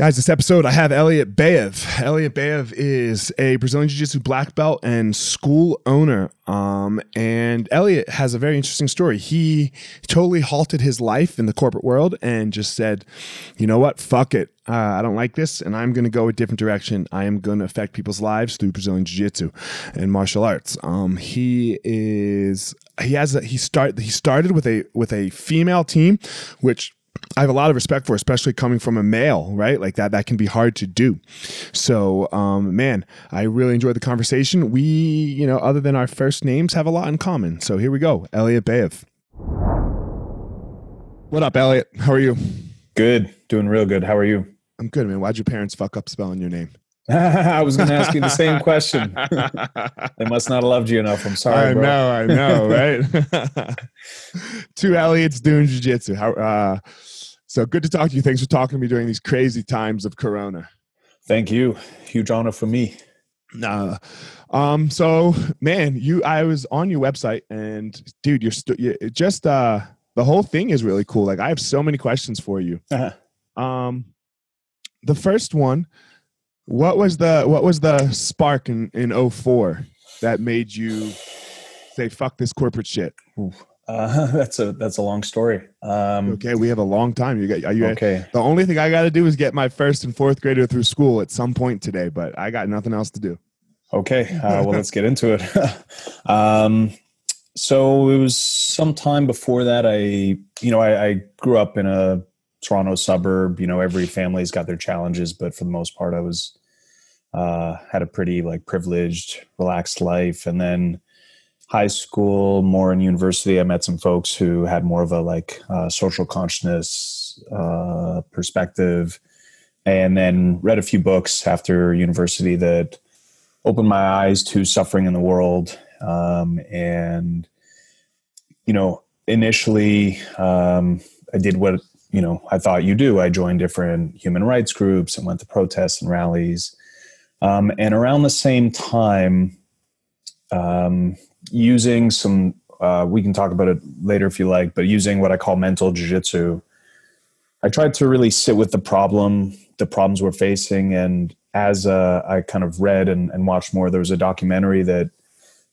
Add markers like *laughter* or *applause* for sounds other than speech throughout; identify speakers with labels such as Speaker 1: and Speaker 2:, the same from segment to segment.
Speaker 1: Guys, this episode I have Elliott Bayev. Elliott Bayev is a Brazilian Jiu Jitsu black belt and school owner. Um, and Elliot has a very interesting story. He totally halted his life in the corporate world and just said, you know what, fuck it. Uh, I don't like this, and I'm going to go a different direction. I am going to affect people's lives through Brazilian Jiu Jitsu and martial arts. Um, he is he has a, he start he started with a with a female team, which I have a lot of respect for, especially coming from a male, right? Like that, that can be hard to do. So, um, man, I really enjoyed the conversation. We, you know, other than our first names, have a lot in common. So here we go. Elliott Bayev. What up, Elliot? How are you?
Speaker 2: Good. Doing real good. How are you?
Speaker 1: I'm good, man. Why'd your parents fuck up spelling your name? *laughs*
Speaker 2: I was going to ask you the same question. *laughs* they must not have loved you enough. I'm sorry.
Speaker 1: I
Speaker 2: bro.
Speaker 1: know, I know, right? *laughs* Two Elliots doing jujitsu. How? Uh, so good to talk to you. Thanks for talking to me during these crazy times of Corona.
Speaker 2: Thank you. Huge honor for me.
Speaker 1: Uh, um, so man, you, I was on your website and dude, you're st- you, just, uh, the whole thing is really cool. Like I have so many questions for you.
Speaker 2: Uh-huh.
Speaker 1: Um, the first one, what was the, what was the spark in, in 04 that made you say, fuck this corporate shit?
Speaker 2: Uh, *laughs* that's a that's a long story. Um,
Speaker 1: Okay, we have a long time. You got are you
Speaker 2: okay.
Speaker 1: The only thing I got to do is get my first and fourth grader through school at some point today, but I got nothing else to do.
Speaker 2: Okay. Uh, well, *laughs* let's get into it. *laughs* um, so it was some time before that. I, you know, I, I grew up in a Toronto suburb. You know, every family's got their challenges, but for the most part, I was uh, had a pretty like privileged, relaxed life. And then high school, more in university, I met some folks who had more of a like uh, social consciousness uh, perspective, and then read a few books after university that opened my eyes to suffering in the world. Um, and you know, initially, um, I did what you know I thought you do. I joined different human rights groups and went to protests and rallies. Um, and around the same time, um, using some uh, we can talk about it later if you like but using what i call mental jiu-jitsu i tried to really sit with the problem the problems we're facing and as uh, I kind of read and, and, watched more, there was a documentary that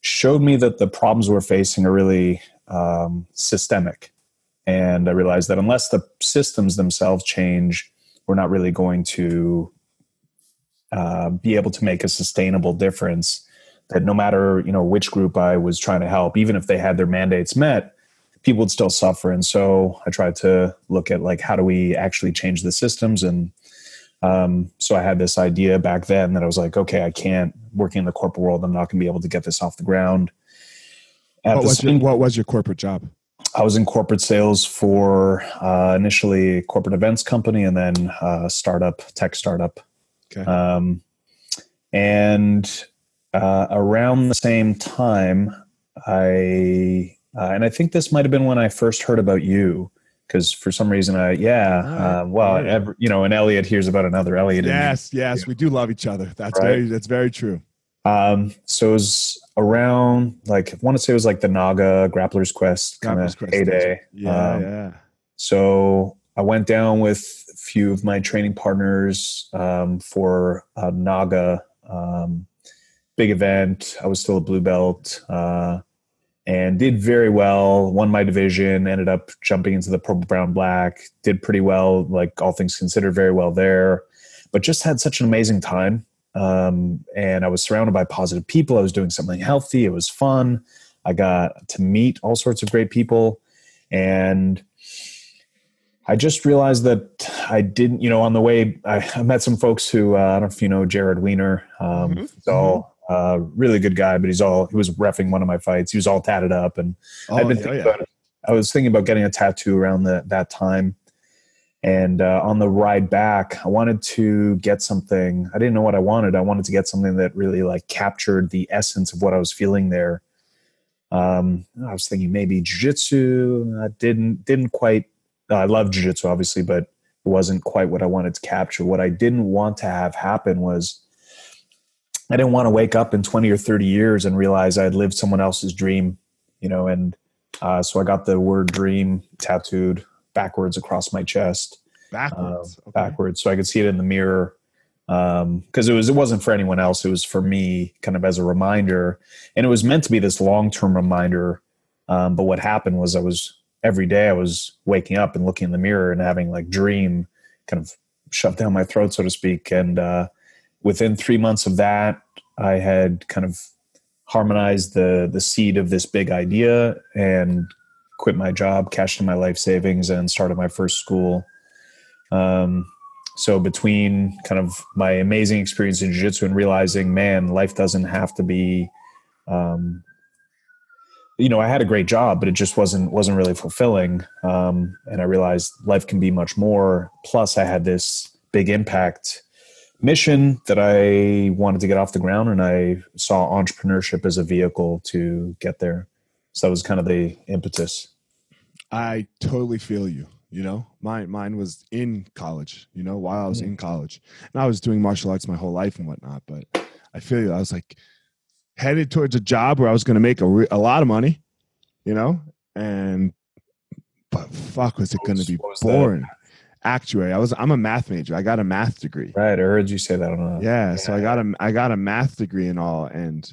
Speaker 2: showed me that the problems we're facing are really um, systemic. And I realized that unless the systems themselves change, we're not really going to uh, be able to make a sustainable difference. That no matter you know which group I was trying to help, even if they had their mandates met, people would still suffer. And so I tried to look at like how do we actually change the systems and um, so I had this idea back then that I was like, okay, I can't working in the corporate world. I'm not going to be able to get this off the ground.
Speaker 1: What was, same, your, what was, your, corporate job?
Speaker 2: I was in corporate sales for uh, initially a corporate events company and then a startup, tech startup. Okay. Um, and uh, around the same time, I uh, and I think this might have been when I first heard about you because for some reason I yeah uh, well. Every, you know and Elliot hears about another Elliot.
Speaker 1: Yes, yes, we do love each other. That's right? very that's very true.
Speaker 2: Um, so it was around like I want to say it was like the Naga Grappler's Quest kind of heyday.
Speaker 1: Yeah, um, yeah.
Speaker 2: So I went down with a few of my training partners um, for a Naga um, big event. I was still a blue belt. Uh, and did very well. Won my division. Ended up jumping into the purple, brown, black. Did pretty well, like all things considered, very well there. But just had such an amazing time. Um, and I was surrounded by positive people. I was doing something healthy. It was fun. I got to meet all sorts of great people, and I just realized that I didn't. You know, on the way, I, I met some folks who uh, I don't know if you know Jared Weiner. Um, mm-hmm. So uh, really good guy, but he's all he was refing one of my fights. He was all tatted up, and oh, I've been thinking yeah. about I was thinking about getting a tattoo around the, that time, and uh, on the ride back, I wanted to get something. I didn't know what I wanted. I wanted to get something that really like captured the essence of what I was feeling there. Um, I was thinking maybe jujitsu. I didn't didn't quite. Uh, I love jujitsu, obviously, but it wasn't quite what I wanted to capture. What I didn't want to have happen was I didn't want to wake up in 20 or 30 years and realize I had lived someone else's dream, you know, and uh, so I got the word dream tattooed backwards across my chest.
Speaker 1: Backwards.
Speaker 2: Uh, okay. Backwards. So I could see it in the mirror. Um, cause it was, it wasn't for anyone else. It was for me kind of as a reminder and it was meant to be this long-term reminder. Um, but what happened was I was every day I was waking up and looking in the mirror and having like dream kind of shoved down my throat, so to speak. And, uh, within three months of that, I had kind of harmonized the the seed of this big idea and quit my job, cashed in my life savings, and started my first school. Um, so between kind of my amazing experience in jiu-jitsu and realizing, man, life doesn't have to be, um, you know, I had a great job, but it just wasn't wasn't really fulfilling. Um, and I realized life can be much more. Plus, I had this big impact mission that I wanted to get off the ground, and I saw entrepreneurship as a vehicle to get there. So that was kind of the impetus.
Speaker 1: I totally feel you. You know, mine mine was in college. You know, while I was in mm-hmm. college, and I was doing martial arts my whole life and whatnot. But I feel you. I was like headed towards a job where I was going to make a, re- a lot of money. You know, and but fuck, was it going to be boring? That? Actuary. I was I'm a math major. I got a math degree.
Speaker 2: Right. I heard you say that on a,
Speaker 1: yeah, yeah. So I got a I got a math degree and all, and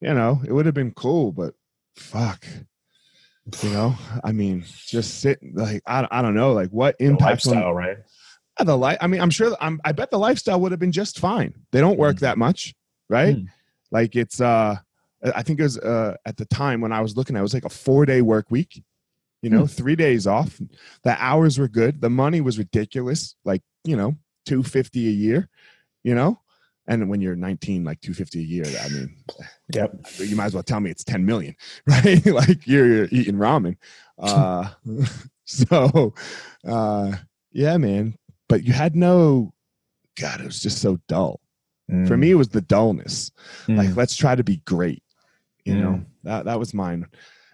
Speaker 1: you know it would have been cool, but fuck. You know, I mean, just sit like I, I don't know, like what impact
Speaker 2: the lifestyle, on, right?
Speaker 1: The life. I mean, I'm sure. I'm. I bet the lifestyle would have been just fine. They don't work mm. that much, right? Mm. Like it's. uh I think it was uh at the time when I was looking, at it was like a four day work week you know, mm. three days off. The hours were good. The money was ridiculous, like, you know, 250 a year, you know? And when you're 19, like 250 a year, I mean, *sighs*
Speaker 2: yep.
Speaker 1: you might as well tell me it's 10 million, *laughs* right? *laughs* like you're, you're, eating ramen. Uh, *laughs* so, uh, yeah, man. But you had no, God, it was just so dull. Mm. For me, it was the dullness. Mm. Like, let's try to be great. You know, mm. that that was mine.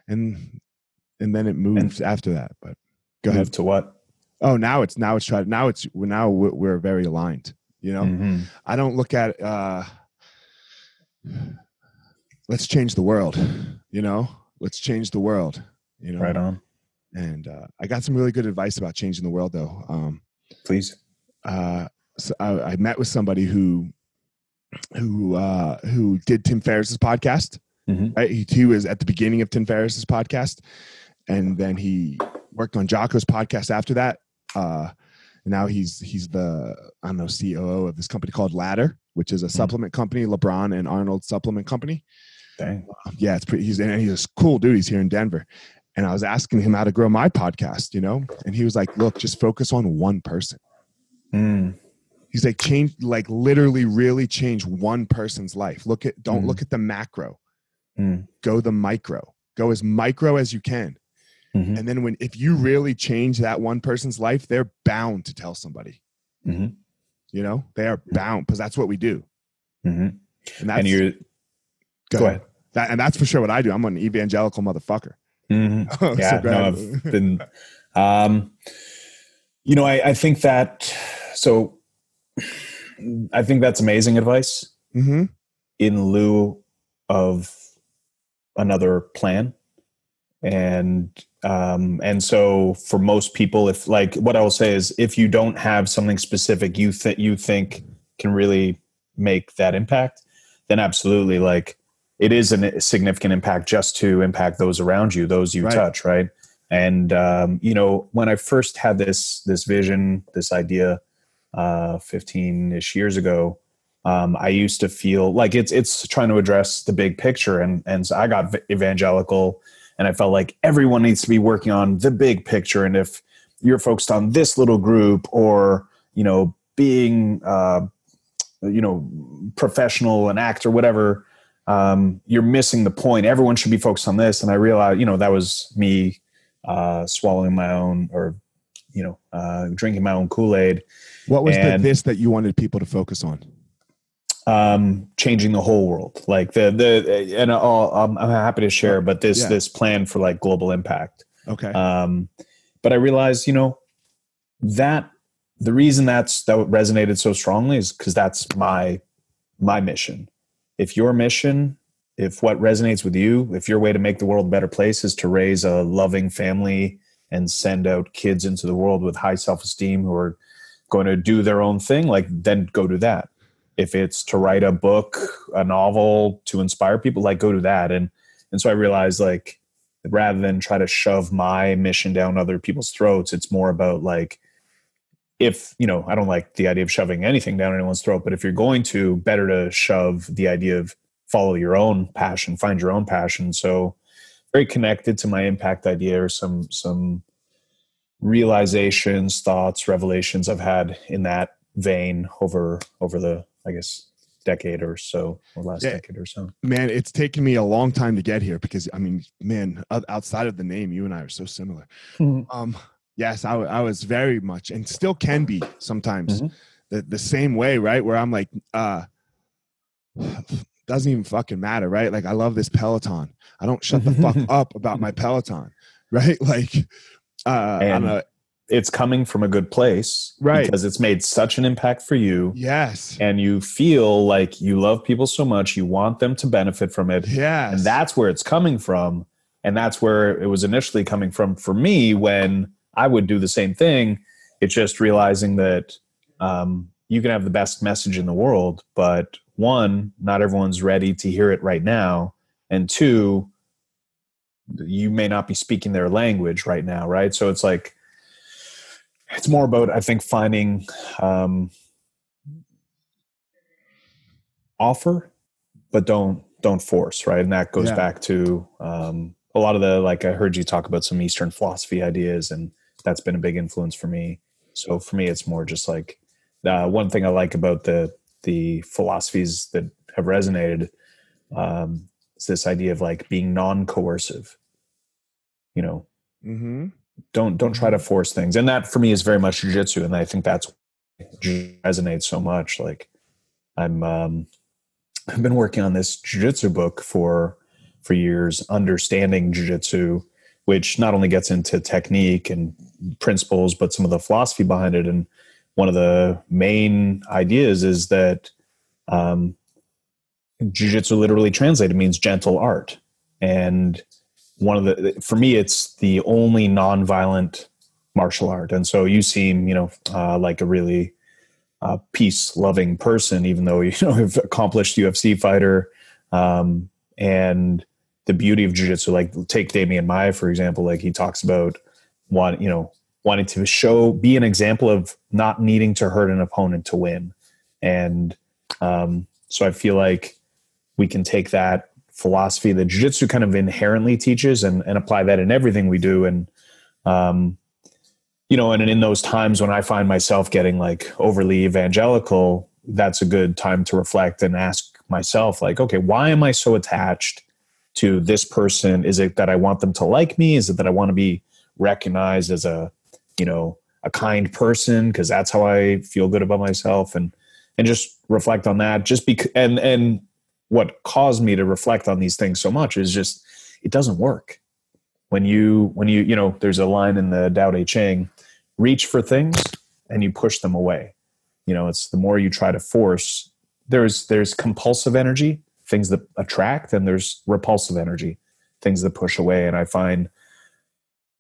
Speaker 1: And and then it moved and after that. But
Speaker 2: go ahead to what?
Speaker 1: Oh, now it's now it's tried. Now it's now we're very aligned. You know, mm-hmm. I don't look at uh, let's change the world. You know, let's change the world. You know,
Speaker 2: right on.
Speaker 1: And uh, I got some really good advice about changing the world, though. Um,
Speaker 2: Please.
Speaker 1: Uh, so I, I met with somebody who who uh, who did Tim Ferriss's podcast.
Speaker 2: Mhm.
Speaker 1: Right, he, he was at the beginning of Tim Ferriss's podcast, and then he worked on Jocko's podcast after that. Uh, now he's he's the I don't know COO of this company called Ladder, which is a supplement company, LeBron and Arnold supplement company.
Speaker 2: Dang.
Speaker 1: Yeah, it's pretty. He's and he's a cool dude. He's here in Denver, and I was asking him how to grow my podcast, you know, and he was like, "Look, just focus on one person."
Speaker 2: Mm.
Speaker 1: He's like, change, like literally, really change one person's life. Look at, don't
Speaker 2: Mhm.
Speaker 1: look at the macro.
Speaker 2: Mm.
Speaker 1: Go the micro. Go as micro as you can.
Speaker 2: Mhm.
Speaker 1: And then when if you really change that one person's life, they're bound to tell somebody.
Speaker 2: Mhm.
Speaker 1: You know, they are bound because that's what we do.
Speaker 2: Mhm.
Speaker 1: And that's
Speaker 2: And you're go ahead.
Speaker 1: That, and that's for sure what I do. I'm an evangelical motherfucker. *laughs*
Speaker 2: Mhm. Yeah,
Speaker 1: go
Speaker 2: no. I've been. Um, you know, I, I think that. So, I think that's amazing advice
Speaker 1: hmm
Speaker 2: in lieu of another plan, and um, and so for most people, if like what I will say is, if you don't have something specific you think you think can really make that impact, then absolutely like it is a significant impact just to impact those around you, those you
Speaker 1: Right.
Speaker 2: touch, right? And um, you know, when I first had this this vision, this idea, uh, fifteen ish years ago, um, I used to feel like it's it's trying to address the big picture, and and so I got evangelical, and I felt like everyone needs to be working on the big picture, and if you're focused on this little group, or you know, being uh, you know professional, an actor, whatever, um, you're missing the point. Everyone should be focused on this, and I realized, you know, that was me uh, swallowing my own or you know uh, drinking my own Kool Aid
Speaker 1: What was the this that you wanted people to focus on?
Speaker 2: Um changing the whole world like the the and I'll, I'm, I'm happy to share but this
Speaker 1: Yeah.
Speaker 2: this plan for like global impact
Speaker 1: Okay.
Speaker 2: um but i realized you know that the reason that's that resonated so strongly is because that's my my mission if your mission if what resonates with you if your way to make the world a better place is to raise a loving family and send out kids into the world with high self-esteem who are going to do their own thing like then go do that if it's to write a book a novel to inspire people like go do that. And and so i realized like rather than try to shove my mission down other people's throats it's more about like if you know i don't like the idea of shoving anything down anyone's throat but if you're going to better to shove the idea of follow your own passion find your own passion. So very connected to my impact idea or some some realizations thoughts revelations i've had in that vein over over the i guess decade or so or last
Speaker 1: Yeah.
Speaker 2: decade or so
Speaker 1: man, it's taken me a long time to get here because I mean, man, outside of the name, you and I are so similar. Um, yes, I was very much and still can be sometimes
Speaker 2: Mhm.
Speaker 1: the, the same way, right? Where I'm like, uh, doesn't even fucking matter, right? Like, I love this Peloton. I don't shut the fuck *laughs* up about my Peloton, *laughs* right? Like, uh, I don't know.
Speaker 2: It's coming from a good place
Speaker 1: Right.
Speaker 2: because it's made such an impact for you.
Speaker 1: Yes.
Speaker 2: and you feel like you love people so much you want them to benefit from it.
Speaker 1: Yeah
Speaker 2: and that's where it's coming from. And that's where it was initially coming from for me when i would do the same thing. It's just realizing that um, you can have the best message in the world but one not everyone's ready to hear it right now. And two you may not be speaking their language right now right? So it's like it's more about i think finding um, offer but don't don't force right and that goes
Speaker 1: Yeah.
Speaker 2: back to um, a lot of the like i heard you talk about some eastern philosophy ideas and that's been a big influence for me so for me it's more just like uh, one thing i like about the the philosophies that have resonated um, is this idea of like being non-coercive you know
Speaker 1: mm-hmm.
Speaker 2: Don't don't try to force things. And that for me is very much jiu-jitsu and i think that's resonates so much. Like i'm um i've been working on this jiu-jitsu book for for years understanding jiu-jitsu which not only gets into technique and principles but some of the philosophy behind it. And one of the main ideas is that um jiu-jitsu literally translated means gentle art. And one of the for me it's the only non-violent martial art and so you seem you know uh, like a really a peace loving person, even though *laughs* you know have accomplished UFC fighter. Um, and the beauty of jujitsu, like take Damien Maia for example, like he talks about want you know wanting to show be an example of not needing to hurt an opponent to win, and um, so I feel like we can take that philosophy that jiu-jitsu kind of inherently teaches and, and apply that in everything we do. And um, you know and in those times when i find myself getting like overly evangelical that's a good time to reflect and ask myself like okay why am i so attached to this person? Is it that i want them to like me? Is it that i want to be recognized as a you know a kind person? Because that's how i feel good about myself. And and just reflect on that just because and and what caused me to reflect on these things so much is just it doesn't work. When you when you you know there's a line in the Tao Te Ching reach for things and you push them away. You know it's the more you try to force there's there's compulsive energy things that attract and there's repulsive energy things that push away. And i find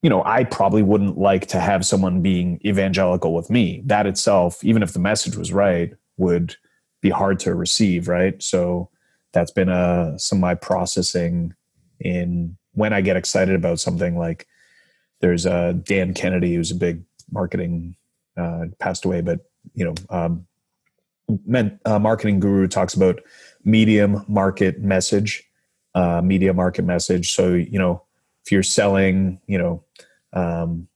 Speaker 2: you know i probably wouldn't like to have someone being evangelical with me. That itself even if the message was right would be hard to receive right? So that's been uh, some of my processing in when I get excited about something like there's uh, Dan Kennedy who's a big marketing uh, passed away, but you know, um, meant, uh, marketing guru talks about medium market message, uh, media market message. So you know, if you're selling, you know, um,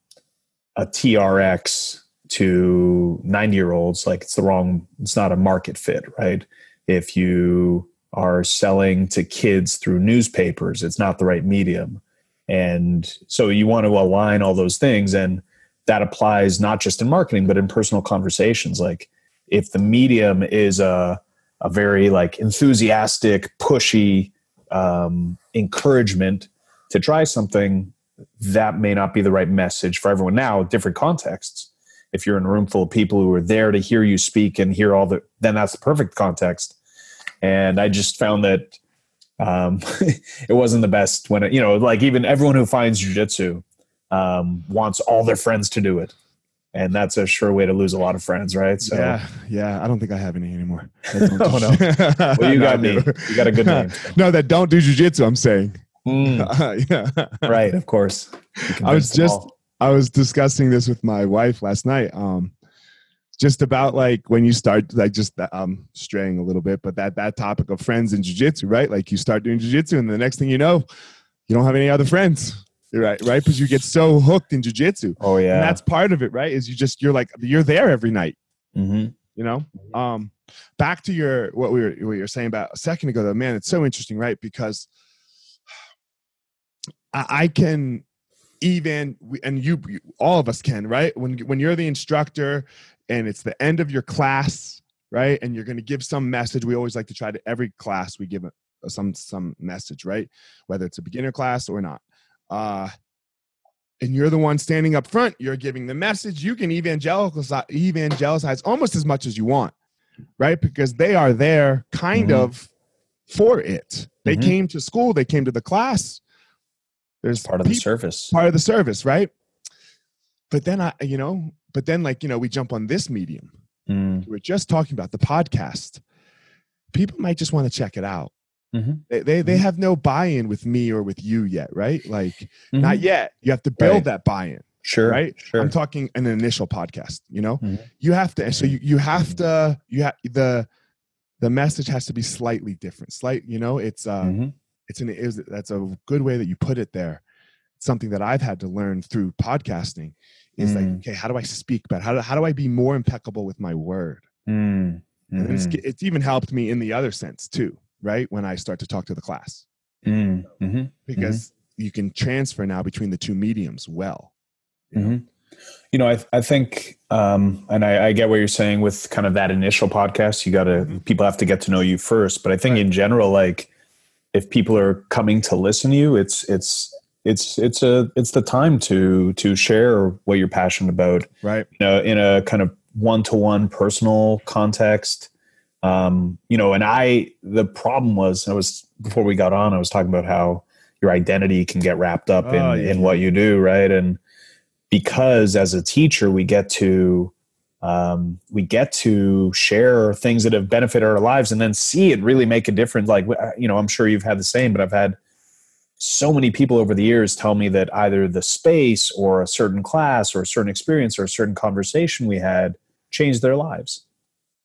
Speaker 2: a TRX to 90 year olds, like it's the wrong, it's not a market fit, right? If you are selling to kids through newspapers. It's not the right medium. And so you want to align all those things. And that applies not just in marketing, but in personal conversations. Like if the medium is a, a very like enthusiastic, pushy um, encouragement to try something, that may not be the right message for everyone. Now, different contexts. If you're in a room full of people who are there to hear you speak and hear all the, then that's the perfect context and I just found that um, *laughs* it wasn't the best when it, you know, like even everyone who finds jujitsu um, wants all their friends to do it. And that's a sure way to lose a lot of friends, right?
Speaker 1: So yeah, yeah. I don't think I have any anymore. *laughs*
Speaker 2: oh no. *laughs* Well, you got me. You got a good name.
Speaker 1: So. no, that don't do jujitsu. I'm saying.
Speaker 2: Mm. yeah. Right. Of course.
Speaker 1: I was just. I was discussing this with my wife last night. Um, just about like when you start like just um straying a little bit but that that topic of friends in jiu-jitsu right? Like you start doing jiu-jitsu and the next thing you know you don't have any other friends right right? Because you get so hooked in jiu-jitsu.
Speaker 2: Oh yeah.
Speaker 1: And that's part of it right? Is you just you're like you're there every night
Speaker 2: mm-hmm.
Speaker 1: you know? Um back to your what we were what you were saying about a second ago though man it's so interesting right? Because I, I can even and you, you, all of us can right? When when you're the instructor and it's the end of your class, right? And you're going to give some message. We always like to try to every class we give a, some some message, right? Whether it's a beginner class or not. Uh, and you're the one standing up front. You're giving the message. You can evangelical evangelize almost as much as you want, right? Because they are there, kind mm-hmm. of, for it. They mm-hmm. came to school. They came to the class.
Speaker 2: There's part of people, the service.
Speaker 1: Part of the service, right? But then I, you know, but then like you know we jump on this medium
Speaker 2: mm.
Speaker 1: we're just talking about the podcast people might just want to check it out
Speaker 2: mm-hmm.
Speaker 1: they, they, they mm-hmm. have no buy-in with me or with you yet right like mm-hmm. not yet you have to build right. that buy-in
Speaker 2: sure
Speaker 1: right
Speaker 2: sure.
Speaker 1: i'm talking an initial podcast you know
Speaker 2: mm-hmm.
Speaker 1: you have to so you, you have to you have the the message has to be slightly different slight you know it's uh
Speaker 2: mm-hmm.
Speaker 1: it's an is that's a good way that you put it there something that i've had to learn through podcasting is mm. like okay how do i speak better how do, how do i be more impeccable with my word
Speaker 2: mm.
Speaker 1: mm-hmm. it's, it's, even helped me in the other sense too right when i start to talk to the class
Speaker 2: mm. mm-hmm.
Speaker 1: because
Speaker 2: mm-hmm.
Speaker 1: you can transfer now between the two mediums well
Speaker 2: you know, mm-hmm. you know I, I think um, and I, I, get what you're saying with kind of that initial podcast you gotta mm-hmm. people have to get to know you first but i think right. in general like if people are coming to listen to you it's it's it's it's a it's the time to to share what you're passionate about
Speaker 1: right
Speaker 2: you know in a kind of one-to-one personal context um you know and i the problem was i was before we got on i was talking about how your identity can get wrapped up in oh, yeah. in what you do right and because as a teacher we get to um, we get to share things that have benefited our lives and then see it really make a difference. Like, you know, I'm sure you've had the same, but I've had so many people over the years tell me that either the space or a certain class or a certain experience or a certain conversation we had changed their lives.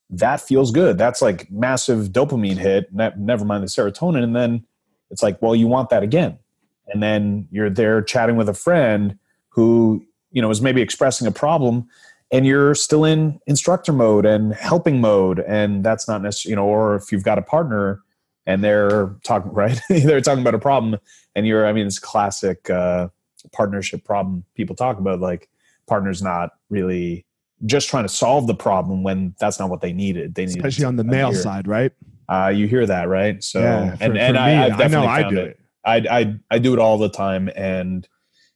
Speaker 2: That feels good. That's like massive dopamine hit, never mind the serotonin. And then it's like, well, you want that again. And then you're there chatting with a friend who, you know, is maybe expressing a problem and you're still in instructor mode and helping mode. And that's not necessarily, you know, or if you've got a partner and they're talking, *laughs* right? they're talking about a problem and you're i mean it's classic uh, partnership problem people talk about like partners not really just trying to solve the problem when that's not what they needed they
Speaker 1: needed especially on the male side right
Speaker 2: uh, you hear that right so yeah, for, and, and I, I, know I do it. it. I, I I do it all the time and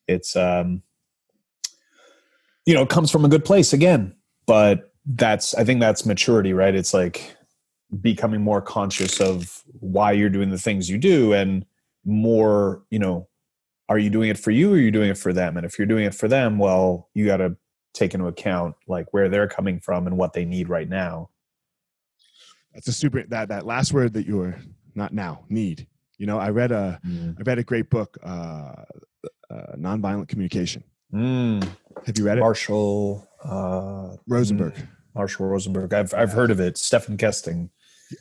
Speaker 2: it's um you know it comes from a good place again but that's I think that's maturity right it's like becoming more conscious of why you're doing the things you do and more you know are you doing it for you or are you doing it for them and if you're doing it for them well you got to take into account like where they're coming from and what they need right now
Speaker 1: that's a super that that last word that you were not now need you know i read a mm. I read a great book uh, uh nonviolent communication
Speaker 2: mm.
Speaker 1: have you read it
Speaker 2: marshall uh
Speaker 1: rosenberg mm.
Speaker 2: marshall rosenberg i've i've heard of it stephan kesting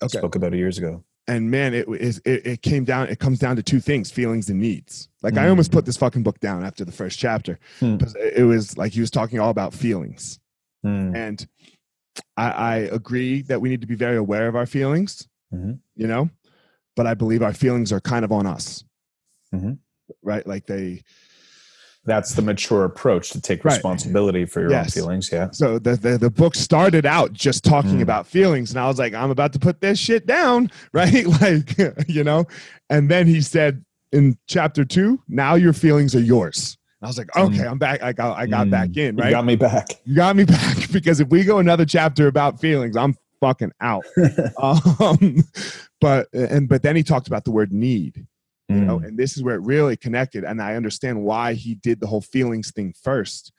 Speaker 2: okay. spoke about it years ago
Speaker 1: and man, it is it, it, came down. It comes down to two things: feelings and needs. Like mm. I almost put this fucking book down after the first chapter mm. because it was like he was talking all about feelings, mm. and I, I, agree that we need to be very aware of our feelings. Mm-hmm. You know, but I believe our feelings are kind of on us, mm-hmm. right? Like they
Speaker 2: that's the mature approach to take responsibility right. for your yes. own feelings yeah
Speaker 1: so the, the, the book started out just talking mm. about feelings and i was like i'm about to put this shit down *laughs* right *laughs* like you know and then he said in chapter two now your feelings are yours I was like, okay, mm. I'm back. I got, I got mm. back in, right? You
Speaker 2: got me back.
Speaker 1: You got me *laughs* back because if we go another chapter about feelings, I'm fucking out. um, but and but then he talked about the word need, you mm. know and this is where it really connected and i understand why he did the whole feelings thing first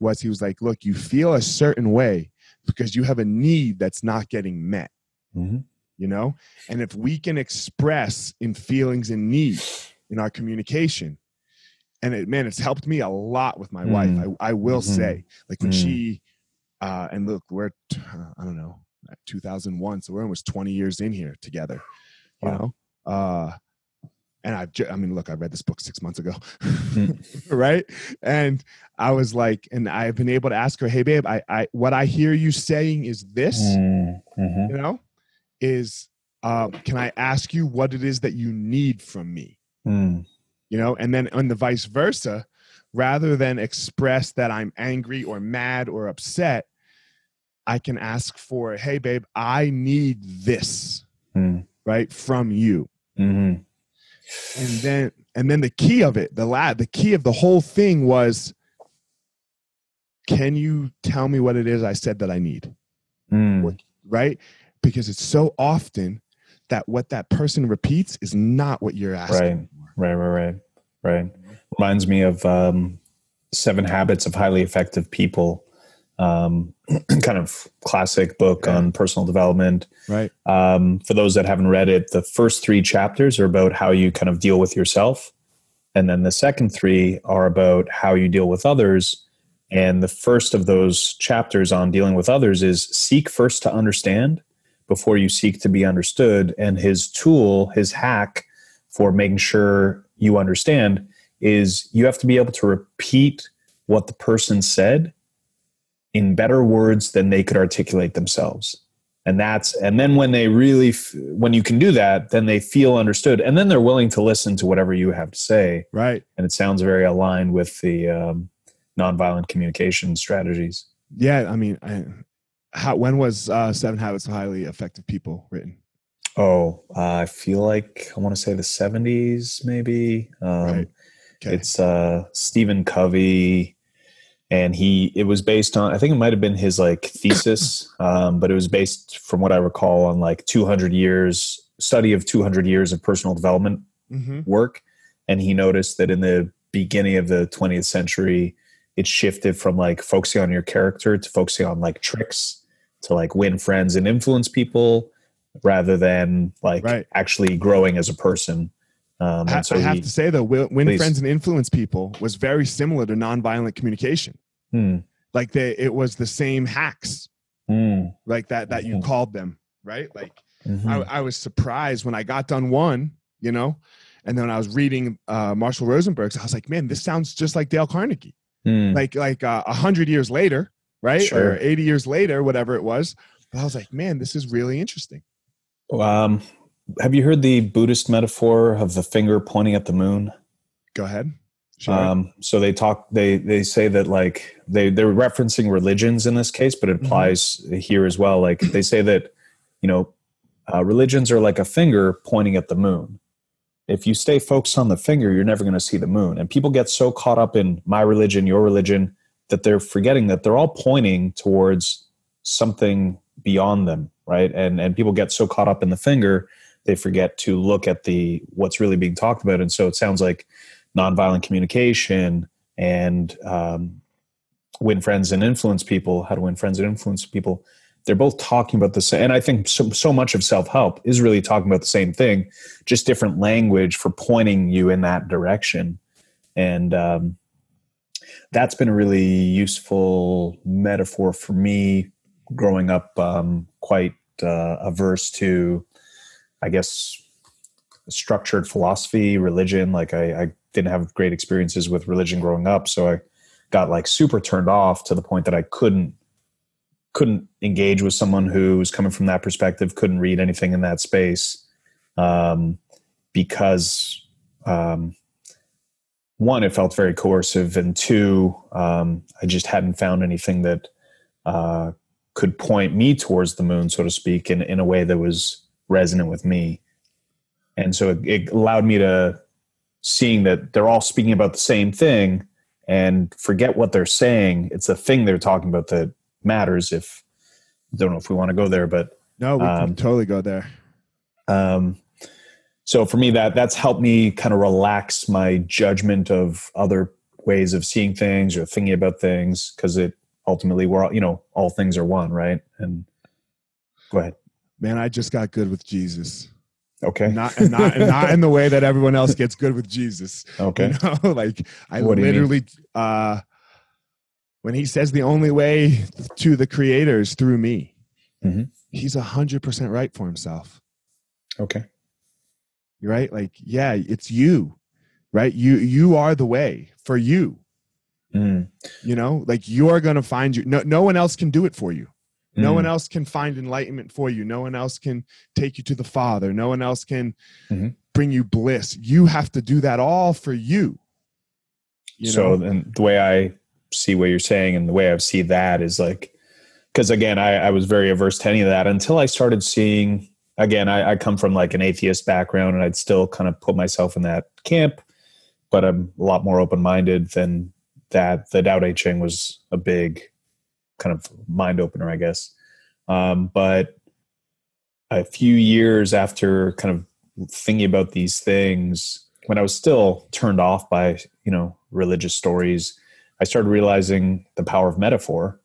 Speaker 1: was he was like look you feel a certain way because you have a need that's not getting met mm-hmm. you know and if we can express in feelings and need in our communication and it man it's helped me a lot with my mm. wife I, I will mm-hmm. say like when mm. she uh and look we're i don't know 2001 so we're almost 20 years in here together you wow. know uh and I, I mean, look, I read this book six months ago, mm. *laughs* right? And I was like, and I've been able to ask her, hey, babe, I, I, what I hear you saying is this, mm, mm-hmm. you know, is, um, can I ask you what it is that you need from me? Mm. You know, and then on the vice versa, rather than express that I'm angry or mad or upset, I can ask for, hey, babe, I need this, mm. right, from you. Mm-hmm and then and then the key of it the lad the key of the whole thing was can you tell me what it is i said that i need? Mm. right? Because it's so often that what that person repeats is not what you're asking
Speaker 2: right. right right right right. Reminds me of um, seven habits of highly effective people um, *clears throat* kind of classic book yeah. on personal development.
Speaker 1: Right.
Speaker 2: Um, for those that haven't read it, the first three chapters are about how you kind of deal with yourself. And then the second three are about how you deal with others. And the first of those chapters on dealing with others is seek first to understand before you seek to be understood. And his tool, his hack for making sure you understand is you have to be able to repeat what the person said in better words than they could articulate themselves. And that's and then when they really when you can do that then they feel understood. And then they're willing to listen to whatever you have to say.
Speaker 1: Right.
Speaker 2: And it sounds very aligned with the um, nonviolent communication strategies.
Speaker 1: Yeah i mean I, how when was uh, seven habits of highly effective people written?
Speaker 2: Oh uh, i feel like i want to say the 70s maybe. Um, right. okay. it's uh, stephen covey and he it was based on i think it might have been his like thesis *clears throat* um, but it was based from what i recall on like 200 years study of 200 years of personal development mm-hmm. work and he noticed that in the beginning of the 20th century it shifted from like focusing on your character to focusing on like tricks to like win friends and influence people rather than like
Speaker 1: Right.
Speaker 2: actually growing as a person. Um,
Speaker 1: I,
Speaker 2: so
Speaker 1: I have
Speaker 2: he-
Speaker 1: to say though, win,
Speaker 2: Please.
Speaker 1: friends and influence people was very similar to nonviolent communication.
Speaker 2: Hmm,
Speaker 1: Like they, it was the same hacks,
Speaker 2: hmm,
Speaker 1: like that that you
Speaker 2: Mhm.
Speaker 1: called them, right? Like
Speaker 2: mhm.
Speaker 1: I, I was surprised when I got done one, you know, and then when I was reading uh, Marshall Rosenberg's, I was like, man, this sounds just like Dale Carnegie.
Speaker 2: Hmm,
Speaker 1: Like like uh, a hundred years later, right,
Speaker 2: Sure.
Speaker 1: or eighty years later, whatever it was. But I was like, man, this is really interesting.
Speaker 2: Um, have you heard the Buddhist metaphor of the finger pointing at the moon?
Speaker 1: Go ahead. Sure.
Speaker 2: Um, so they talk, they they say that like they they're referencing religions in this case, but it
Speaker 1: Mhm.
Speaker 2: applies here as well. Like they say that you know uh, religions are like a finger pointing at the moon. If you stay focused on the finger, you're never going to see the moon. And people get so caught up in my religion, your religion, that they're forgetting that they're all pointing towards something beyond them, right? And and people get so caught up in the finger, they forget to look at the what's really being talked about. And so it sounds like nonviolent communication and um, win friends and influence people, how to win friends and influence people. They're both talking about the same. And I think so, so much of self help is really talking about the same thing, just different language for pointing you in that direction. And um, that's been a really useful metaphor for me growing up, um, quite uh, averse to, I guess, structured philosophy, religion. Like I, I didn't have great experiences with religion growing up, so I got like super turned off to the point that I couldn't couldn't engage with someone who was coming from that perspective. Couldn't read anything in that space um, because um, one, it felt very coercive, and two, um, I just hadn't found anything that uh, could point me towards the moon, so to speak, in in a way that was resonant with me. And so it, it allowed me to seeing that they're all speaking about the same thing and forget what they're saying. It's the thing they're talking about that matters if don't know if we want to go there but
Speaker 1: no, we
Speaker 2: um,
Speaker 1: can totally go there.
Speaker 2: um, so for me that that's helped me kind of relax my judgment of other ways of seeing things or thinking about things because it ultimately we're all you know all things are one right? And go ahead
Speaker 1: Man, I just got good with Jesus.
Speaker 2: okay
Speaker 1: Not not not in the way that everyone else gets good with Jesus.
Speaker 2: okay
Speaker 1: You know, *laughs* like I
Speaker 2: What you
Speaker 1: literally uh when he says the only way to the creator is through me,
Speaker 2: Mhm.
Speaker 1: he's a hundred percent right for himself.
Speaker 2: okay
Speaker 1: Right? Like, yeah, it's you. Right? You you are the way for you.
Speaker 2: Mm,
Speaker 1: You know, like you're gonna find you. No, no one else can do it for you. No
Speaker 2: mm,
Speaker 1: one else can find enlightenment for you. No one else can take you to the Father. No one else can
Speaker 2: Mhm.
Speaker 1: bring you bliss. You have to do that all for you. You
Speaker 2: so
Speaker 1: know?
Speaker 2: the way I see what you're saying and the way I see that is like, because again, I, I was very averse to any of that until I started seeing. Again, I, I come from like an atheist background, and I'd still kind of put myself in that camp, but I'm a lot more open minded than that. The Tao Te Ching was a big kind of mind opener, I guess. Um, but a few years after kind of thinking about these things, when I was still turned off by you know religious stories, I started realizing the power of metaphor,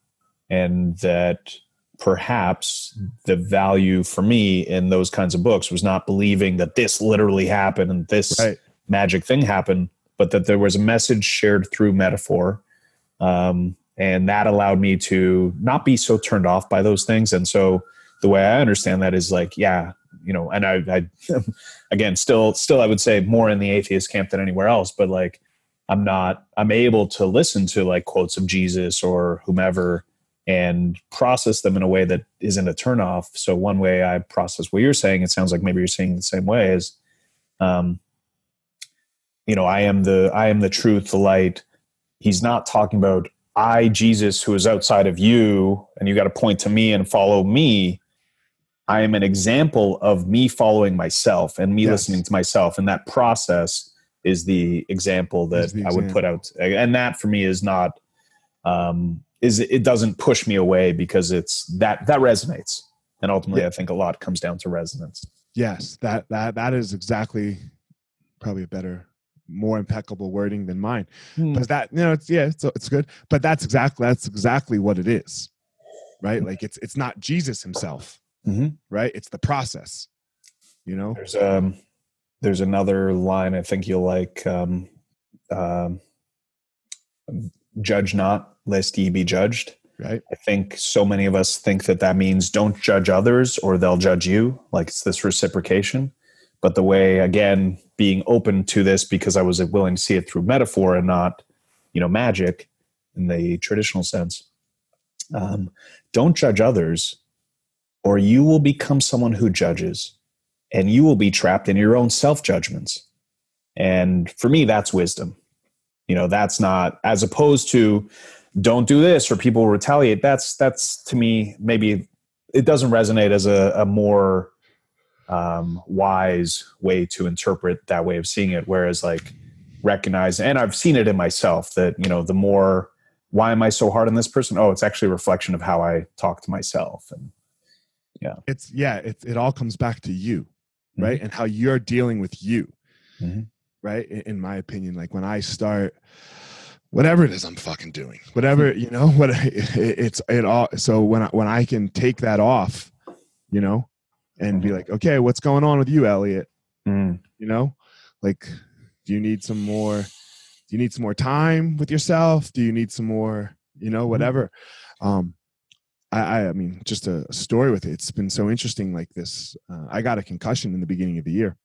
Speaker 2: and that perhaps the value for me in those kinds of books was not believing that this literally happened and this
Speaker 1: right.
Speaker 2: magic thing happened, but that there was a message shared through metaphor. Um, and that allowed me to not be so turned off by those things. And so the way I understand that is like, yeah, you know, and I, I *laughs* again, still, still, I would say more in the atheist camp than anywhere else, but like, I'm not, I'm able to listen to like quotes of Jesus or whomever and process them in a way that isn't a turnoff. So one way I process what you're saying, it sounds like maybe you're saying the same way is, um, you know, I am the I am the truth, the light. He's not talking about I, Jesus, who is outside of you, and you got to point to me and follow me. I am an example of me following myself and me
Speaker 1: Yes.
Speaker 2: listening to myself, and that process is the example that
Speaker 1: the
Speaker 2: I would put out. And that for me is not um, is it doesn't push me away because it's that that resonates, and ultimately, I think a lot comes down to resonance.
Speaker 1: Yes, that that that is exactly probably a better more impeccable wording than mine.
Speaker 2: Hmm.
Speaker 1: But that you know, it's yeah, it's it's good. But that's exactly that's exactly what it is, right? Like it's it's not Jesus himself,
Speaker 2: Mhm.
Speaker 1: right? It's the process. You know,
Speaker 2: There's um there's another line I think you'll like um um judge not lest ye be judged.
Speaker 1: right?
Speaker 2: I think so many of us think that that means don't judge others or they'll judge you. Like it's this reciprocation. But the way, again, being open to this because I was willing to see it through metaphor and not, you know, magic in the traditional sense. Um, don't judge others or you will become someone who judges and you will be trapped in your own self judgments. And for me, that's wisdom. You know, that's not as opposed to don't do this or people will retaliate. That's that's to me maybe it doesn't resonate as a, a more um, wise way to interpret that way of seeing it. Whereas like recognize, and I've seen it in myself that you know the more why am I so hard on this person? Oh, it's actually a reflection of how I talk to myself. And yeah,
Speaker 1: It's yeah, it it all comes back to you,
Speaker 2: Mm-hmm.
Speaker 1: right? And how you're dealing with you,
Speaker 2: Mhm.
Speaker 1: right? In, in my opinion, like when I start whatever it is I'm fucking doing, whatever you know, *laughs* what it, it's it all. So when I when I can take that off, you know, and be like, okay, what's going on with you, Elliott?
Speaker 2: Mm.
Speaker 1: You know, like, do you need some more? Do you need some more time with yourself? Do you need some more? You know, whatever. Um, I, I, I mean, just a, a story with it. It's been so interesting. Like this, uh, I got a concussion in the beginning of the year,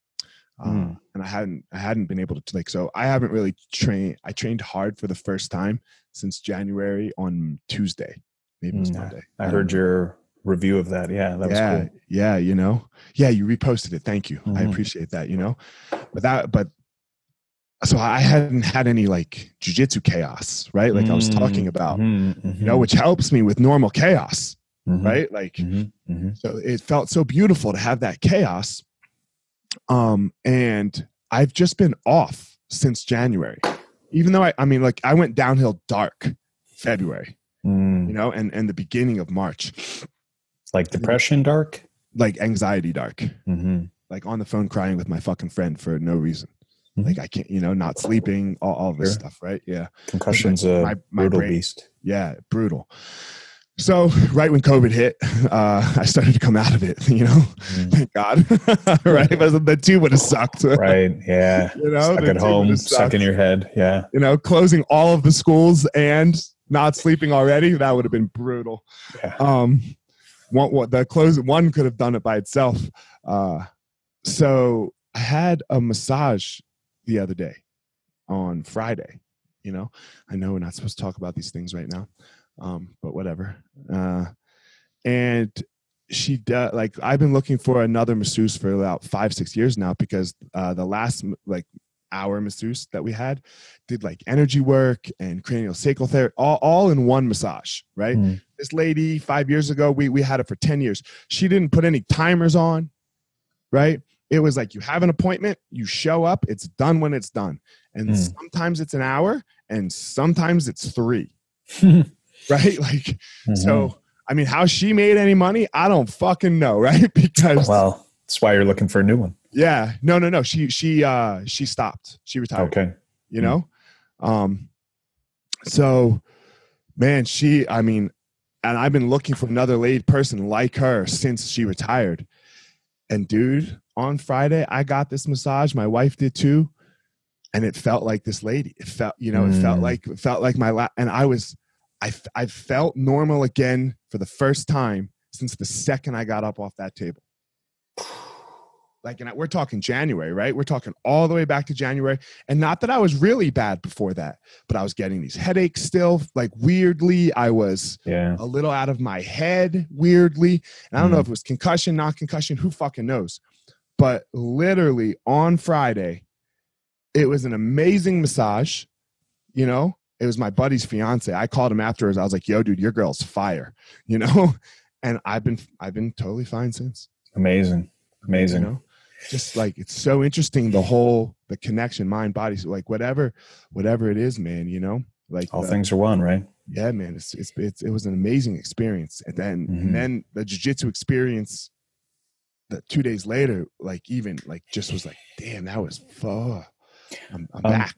Speaker 1: uh,
Speaker 2: Mm.
Speaker 1: and I hadn't, I hadn't been able to like. So I haven't really trained. I trained hard for the first time since January on Tuesday. Maybe it was
Speaker 2: Mm,
Speaker 1: Monday.
Speaker 2: I
Speaker 1: don't
Speaker 2: heard your review of that. Yeah, that was
Speaker 1: yeah,
Speaker 2: cool.
Speaker 1: yeah. You know, yeah. You reposted it. Thank you. I
Speaker 2: Mhm.
Speaker 1: appreciate that. You know, but that, but so I hadn't had any like jujitsu chaos, right? Like I was talking about,
Speaker 2: Mhm,
Speaker 1: you know, which helps me with normal chaos,
Speaker 2: mhm,
Speaker 1: right? Like so it felt so beautiful to have that chaos um and i've just been off since january even though i i mean like i went downhill dark february
Speaker 2: Mm.
Speaker 1: you know and and the beginning of march
Speaker 2: Like depression, dark.
Speaker 1: like anxiety dark
Speaker 2: Mm-hmm.
Speaker 1: like on the phone crying with my fucking friend for no reason
Speaker 2: Mhm.
Speaker 1: like i can't you know not sleeping all, all this
Speaker 2: Sure.
Speaker 1: stuff right yeah
Speaker 2: Concussion's a
Speaker 1: my- my
Speaker 2: brutal
Speaker 1: brain-
Speaker 2: beast.
Speaker 1: yeah brutal so right when covid hit uh *laughs* i started to come out of it *laughs* you know
Speaker 2: Mm.
Speaker 1: thank god *laughs* right but the two would have sucked
Speaker 2: Right. Yeah.
Speaker 1: you know
Speaker 2: Stuck at home, stuck in your head. Yeah.
Speaker 1: you know, closing all of the schools and not sleeping already, that would have been brutal.
Speaker 2: Yeah.
Speaker 1: Um, one, what the close one could have done it by itself. Uh, so I had a massage the other day on Friday. You know, I know we're not supposed to talk about these things right now, um, but whatever. Uh, and she like I've been looking for another masseuse for about five six years now because uh, the last like hour masseuse that we had did like energy work and cranial sacral therapy all, all in one massage right
Speaker 2: Mm.
Speaker 1: This lady five years ago we, we had it for 10 years. She didn't put any timers on right? It was like you have an appointment you show up it's done when it's done. And
Speaker 2: Mm.
Speaker 1: sometimes it's an hour and sometimes it's three. *laughs* Right? Like
Speaker 2: Mhm.
Speaker 1: so i mean how she made any money i don't fucking know *laughs* right? Because
Speaker 2: well, that's why you're looking for a new one.
Speaker 1: yeah. No no no. She she uh she stopped. She retired
Speaker 2: Okay.
Speaker 1: you know? Um so man she i mean and i've been looking for another lady person like her since she retired. And dude on friday i got this massage. My wife did too. And it felt like this lady. It felt you know it felt
Speaker 2: Mm.
Speaker 1: like it felt like my la- and i was I, I felt normal again for the first time since the second i got up off that table like and we're talking january right? We're talking all the way back to january. And not that i was really bad before that but i was getting these headaches still like weirdly. I was
Speaker 2: Yeah.
Speaker 1: a little out of my head weirdly. And i don't know
Speaker 2: Mm.
Speaker 1: if it was concussion not concussion who fucking knows? But literally on friday it was an amazing massage you know? It was my buddy's fiance. I called him afterwards. I was like yo dude your girl's fire *laughs* you know? And i've been i've been totally fine since.
Speaker 2: Amazing. Amazing.
Speaker 1: you know just like it's so interesting the whole the connection mind body so like whatever whatever it is man you know like
Speaker 2: All
Speaker 1: the-
Speaker 2: things are one, right?
Speaker 1: yeah man it's, it's it's it was an amazing experience and then
Speaker 2: Mhm.
Speaker 1: and then the jiu-jitsu experience that two days later like even like just was like damn that was fuck I'm, I'm um, back.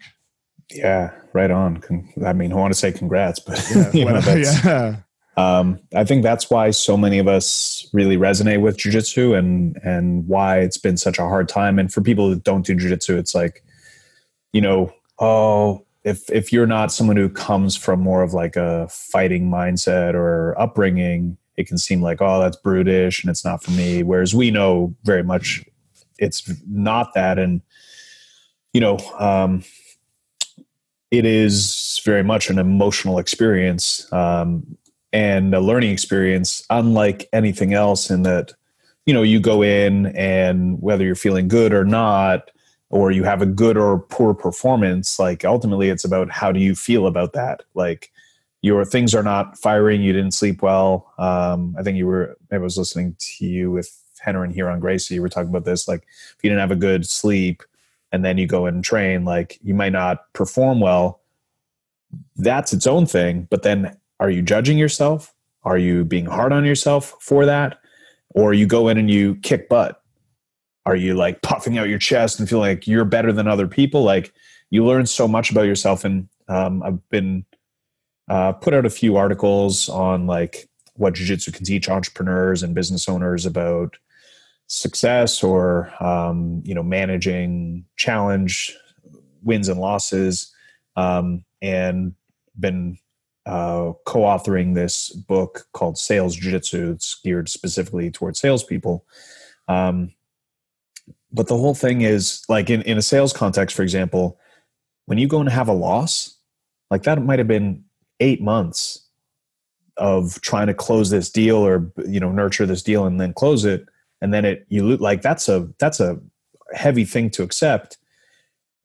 Speaker 2: Yeah, right on. I mean, I want to say congrats, but *laughs* yeah, you know, *laughs* yeah. Um, I think that's why so many of us really resonate with jujitsu and and why it's been such a hard time. And for people that don't do jujitsu, it's like, you know, oh, if if you're not someone who comes from more of like a fighting mindset or upbringing, it can seem like, oh, that's brutish and it's not for me. Whereas we know very much it's not that. And you know, um, it is very much an emotional experience. Um, and a learning experience unlike anything else in that you know you go in and whether you're feeling good or not or you have a good or poor performance like ultimately it's about how do you feel about that? Like your things are not firing you didn't sleep well um, i think you were i was listening to you with henry and here on gracie you were talking about this like if you didn't have a good sleep and then you go and train like you might not perform well. That's its own thing but then are you judging yourself? Are you being hard on yourself for that? Or you go in and you kick butt? Are you like puffing out your chest and feel like you're better than other people? Like you learn so much about yourself. And um, I've been uh, put out a few articles on like what jiu-jitsu can teach entrepreneurs and business owners about success or um, you know managing challenge wins and losses um, and been uh, co-authoring this book called Sales Jiu-Jitsu. It's geared specifically towards salespeople. Um, but the whole thing is like in, in a sales context, for example, when you go and have a loss, like that might have been eight months of trying to close this deal or you know nurture this deal and then close it, and then it you like that's a that's a heavy thing to accept.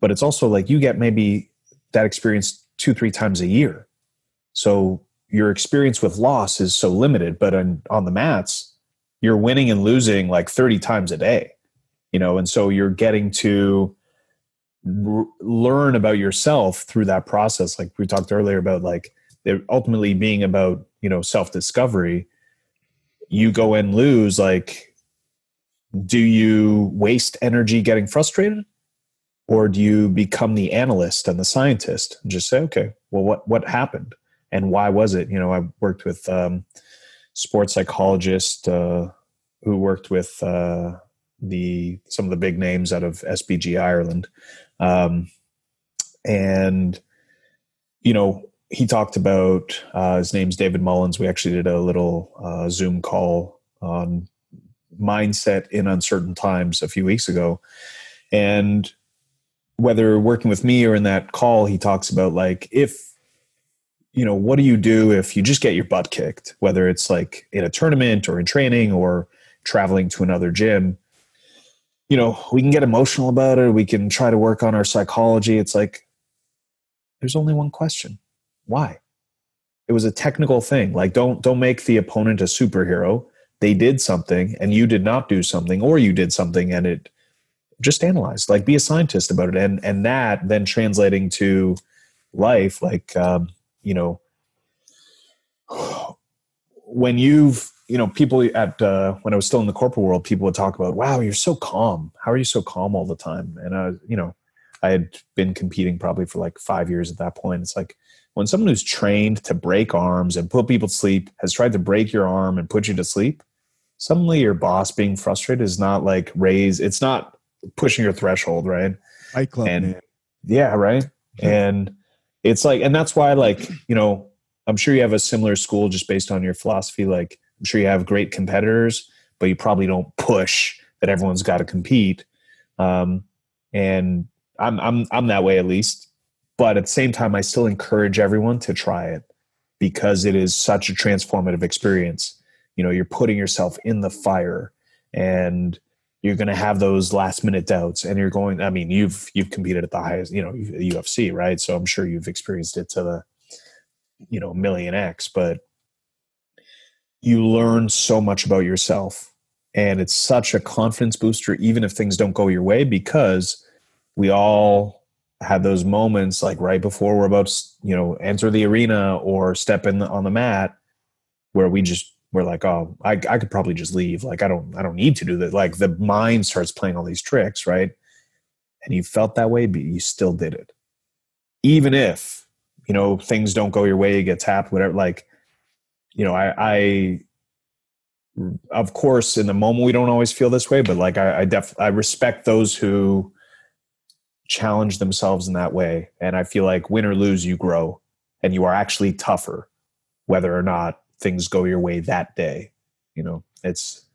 Speaker 2: But it's also like you get maybe that experience two three times a year so your experience with loss is so limited, but on, on the mats, you're winning and losing like 30 times a day, you know, and so you're getting to r- learn about yourself through that process. Like we talked earlier about like ultimately being about, you know, self discovery. You go and lose, like, do you waste energy getting frustrated? Or do you become the analyst and the scientist and just say, okay, well, what, what happened? And why was it? You know, I worked with um, sports psychologist uh, who worked with uh, the some of the big names out of SBG Ireland, um, and you know he talked about uh, his name's David Mullins. We actually did a little uh, Zoom call on mindset in uncertain times a few weeks ago, and whether working with me or in that call, he talks about like if you know, what do you do if you just get your butt kicked, whether it's like in a tournament or in training or traveling to another gym? You know, we can get emotional about it. We can try to work on our psychology. It's like, there's only one question why? It was a technical thing. Like, don't don't make the opponent a superhero. They did something and you did not do something, or you did something and it just analyze. Like, be a scientist about it, and and that then translating to life. Like, um, you know when you've you know people at uh, when i was still in the corporate world people would talk about wow you're so calm. How are you so calm all the time? And i you know i had been competing probably for like five years at that point. It's like when someone who's trained to break arms and put people to sleep has tried to break your arm and put you to sleep suddenly your boss being frustrated is not like raise it's not pushing your threshold right?
Speaker 1: Fight club,
Speaker 2: and
Speaker 1: man.
Speaker 2: yeah right? *laughs* And it's like and that's why like you know i'm sure you have a similar school just based on your philosophy. Like i'm sure you have great competitors but you probably don't push that everyone's got to compete. Um, and I'm, I'm i'm that way at least. But at the same time i still encourage everyone to try it because it is such a transformative experience. You know you're putting yourself in the fire. And you're going to have those last minute doubts and you're going i mean you've you've competed at the highest you know ufc right? So i'm sure you've experienced it to the you know million x but you learn so much about yourself and it's such a confidence booster even if things don't go your way because we all have those moments like right before we're about to you know enter the arena or step in the, on the mat where we just we're like, oh, I, I could probably just leave. Like, I don't, I don't need to do that. Like the mind starts playing all these tricks, right? and you felt that way, but you still did it. Even if, you know, things don't go your way, you get tapped, whatever, like, you know, I, I, of course, in the moment, we don't always feel this way, but like, I, I def, I respect those who challenge themselves in that way. And I feel like win or lose, you grow and you are actually tougher, whether or not things go your way that day. You know, it's,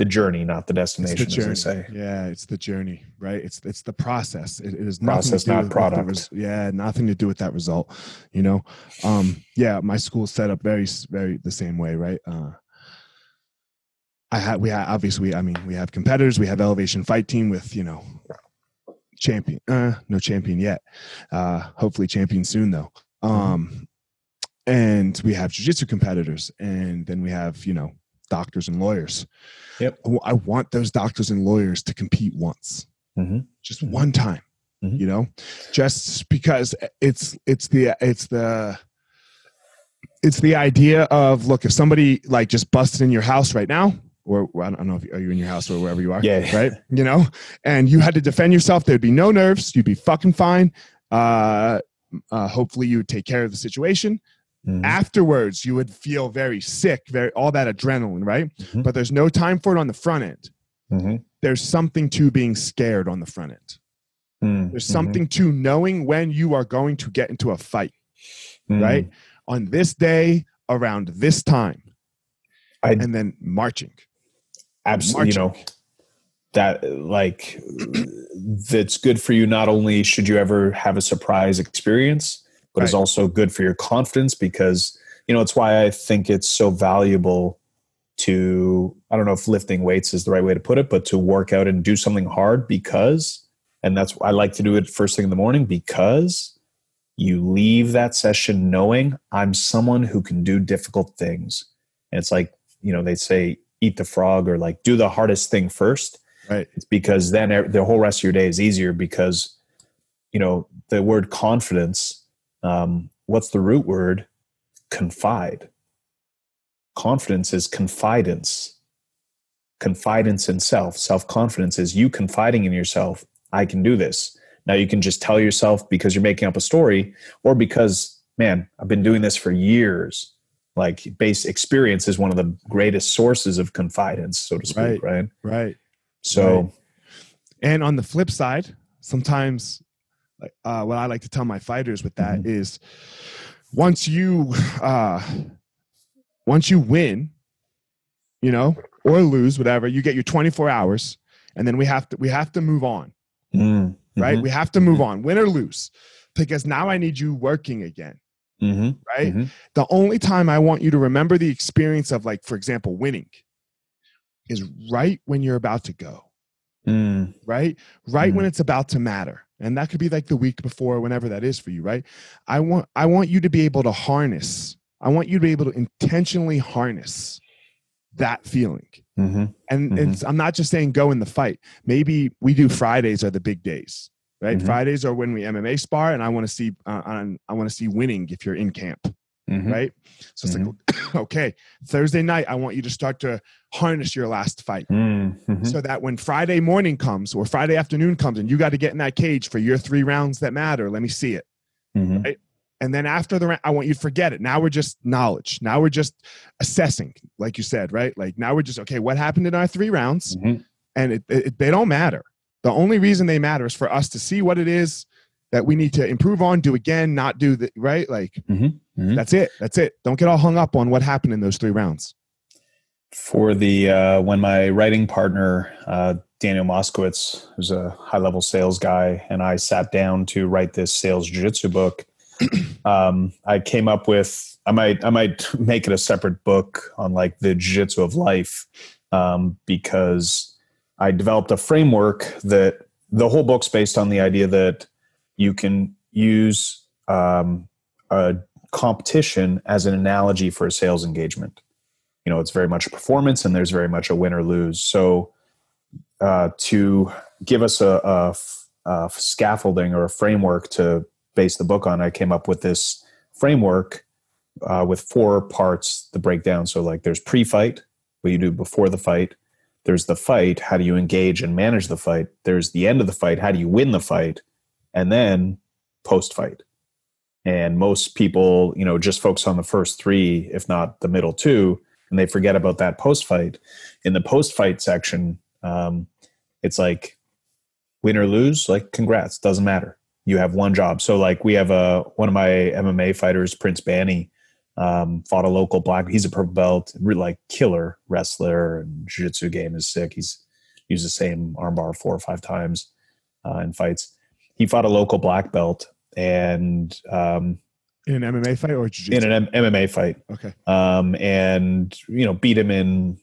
Speaker 2: the journey, not the destination.
Speaker 1: It's the journey.
Speaker 2: say.
Speaker 1: Yeah, it's the journey, right? It's it's the process. It, it is
Speaker 2: process, not product.
Speaker 1: With the, yeah, nothing to do with that result. You know, um, yeah, my school set up very very the same way, right? Uh, I had we have obviously I mean we have competitors. We have Elevation Fight Team with you know champion. Uh, no champion yet. Uh, hopefully champion soon though. Mm-hmm. Um, and we have jiu-jitsu competitors, and then we have you know doctors and lawyers.
Speaker 2: Yep.
Speaker 1: I want those doctors and lawyers to compete once,
Speaker 2: mm-hmm.
Speaker 1: just mm-hmm. one time. Mm-hmm. You know, just because it's it's the it's the it's the idea of look if somebody like just busted in your house right now or I don't know if you, are you in your house or wherever you are,
Speaker 2: yeah, *laughs*
Speaker 1: right? You know, and you had to defend yourself. There'd be no nerves. You'd be fucking fine. Uh, uh, hopefully, you would take care of the situation. Mm-hmm. Afterwards, you would feel very sick, very all that adrenaline, right? Mm-hmm. But there's no time for it on the front end.
Speaker 2: Mm-hmm.
Speaker 1: There's something to being scared on the front end.
Speaker 2: Mm,
Speaker 1: there's
Speaker 2: mm-hmm.
Speaker 1: something to knowing when you are going to get into a fight,
Speaker 2: mm.
Speaker 1: right? On this day, around this time,
Speaker 2: I,
Speaker 1: and then marching.
Speaker 2: Absolutely, you know that like *clears throat* that's good for you. Not only should you ever have a surprise experience, but right. is also good for your confidence because you know it's why I think it's so valuable to I don't know if lifting weights is the right way to put it, but to work out and do something hard because and that's I like to do it first thing in the morning because you leave that session knowing I'm someone who can do difficult things. And it's like, you know, they say eat the frog or like do the hardest thing first.
Speaker 1: Right.
Speaker 2: It's because then the whole rest of your day is easier because, you know, the word confidence um, what's the root word? Confide. Confidence is confidence. Confidence in self. Self confidence is you confiding in yourself. I can do this. Now you can just tell yourself because you're making up a story or because, man, I've been doing this for years. Like base experience is one of the greatest sources of confidence, so to speak,
Speaker 1: right?
Speaker 2: Right.
Speaker 1: right.
Speaker 2: So,
Speaker 1: right. and on the flip side, sometimes uh, what I like to tell my fighters with that
Speaker 2: mm-hmm.
Speaker 1: is, once you uh, once you win, you know, or lose, whatever, you get your 24 hours, and then we have to we have to move on,
Speaker 2: mm-hmm.
Speaker 1: right? We have to move on, win or lose, because now I need you working again.
Speaker 2: Mm-hmm.
Speaker 1: Right.
Speaker 2: Mm-hmm.
Speaker 1: The only time I want you to remember the experience of, like, for example, winning is right when you're about to go.
Speaker 2: Mm.
Speaker 1: Right? Right
Speaker 2: Mm.
Speaker 1: when it's about to matter. And that could be like the week before, whenever that is for you, right? I want I want you to be able to harness. I want you to be able to intentionally harness that feeling.
Speaker 2: Mm-hmm.
Speaker 1: And
Speaker 2: Mhm.
Speaker 1: it's I'm not just saying go in the fight. Maybe we do Fridays are the big days, right?
Speaker 2: Mhm.
Speaker 1: Fridays are when we MMA spar, and I want to see uh, on, I want to see winning if you're in camp
Speaker 2: Mhm.
Speaker 1: right? So it's like,
Speaker 2: Mm-hmm. *coughs*
Speaker 1: okay, Thursday night, I want you to start to harness your last fight
Speaker 2: Mm-hmm.
Speaker 1: so that when Friday morning comes or Friday afternoon comes and you got to get in that cage for your three rounds that matter, let me see it.
Speaker 2: Mhm.
Speaker 1: Right? And then after the round, I want you to forget it. Now we're just knowledge. Now we're just assessing, like you said, right? Like now we're just, okay, what happened in our three rounds?
Speaker 2: Mhm.
Speaker 1: And it, it, they don't matter. The only reason they matter is for us to see what it is that we need to improve on, do again, not do the right. Like
Speaker 2: Mhm. Mhm.
Speaker 1: that's it. That's it. Don't get all hung up on what happened in those three rounds.
Speaker 2: for the uh, when my writing partner uh, Daniel Moskowitz, who's a high level sales guy, and I sat down to write this sales jiu-jitsu book. *clears throat* um, I came up with I might I might *laughs* make it a separate book on like the jiu-jitsu of life um, because I developed a framework that the whole book's based on the idea that you can use um, a competition as an analogy for a sales engagement. You know it's very much performance and there's very much a win or lose. So uh, to give us a, a, a, scaffolding or a framework to base the book on i came up with this framework uh, with four parts the breakdown. So like there's pre-fight what you do before the fight. There's the fight how do you engage and manage the fight? There's the end of the fight how do you win the fight and then post fight and most people you know just focus on the first three if not the middle two and they forget about that post fight in the post fight section um, it's like win or lose like congrats doesn't matter you have one job so like we have a one of my mma fighters prince banny um, fought a local black. He's a purple belt, like killer wrestler, and jiu-jitsu game is sick. He's used the same armbar four or five times uh, in fights. He fought a local black belt and um,
Speaker 1: in an MMA fight or jiu-jitsu?
Speaker 2: in an M- MMA fight.
Speaker 1: Okay.
Speaker 2: Um, and you know, beat him in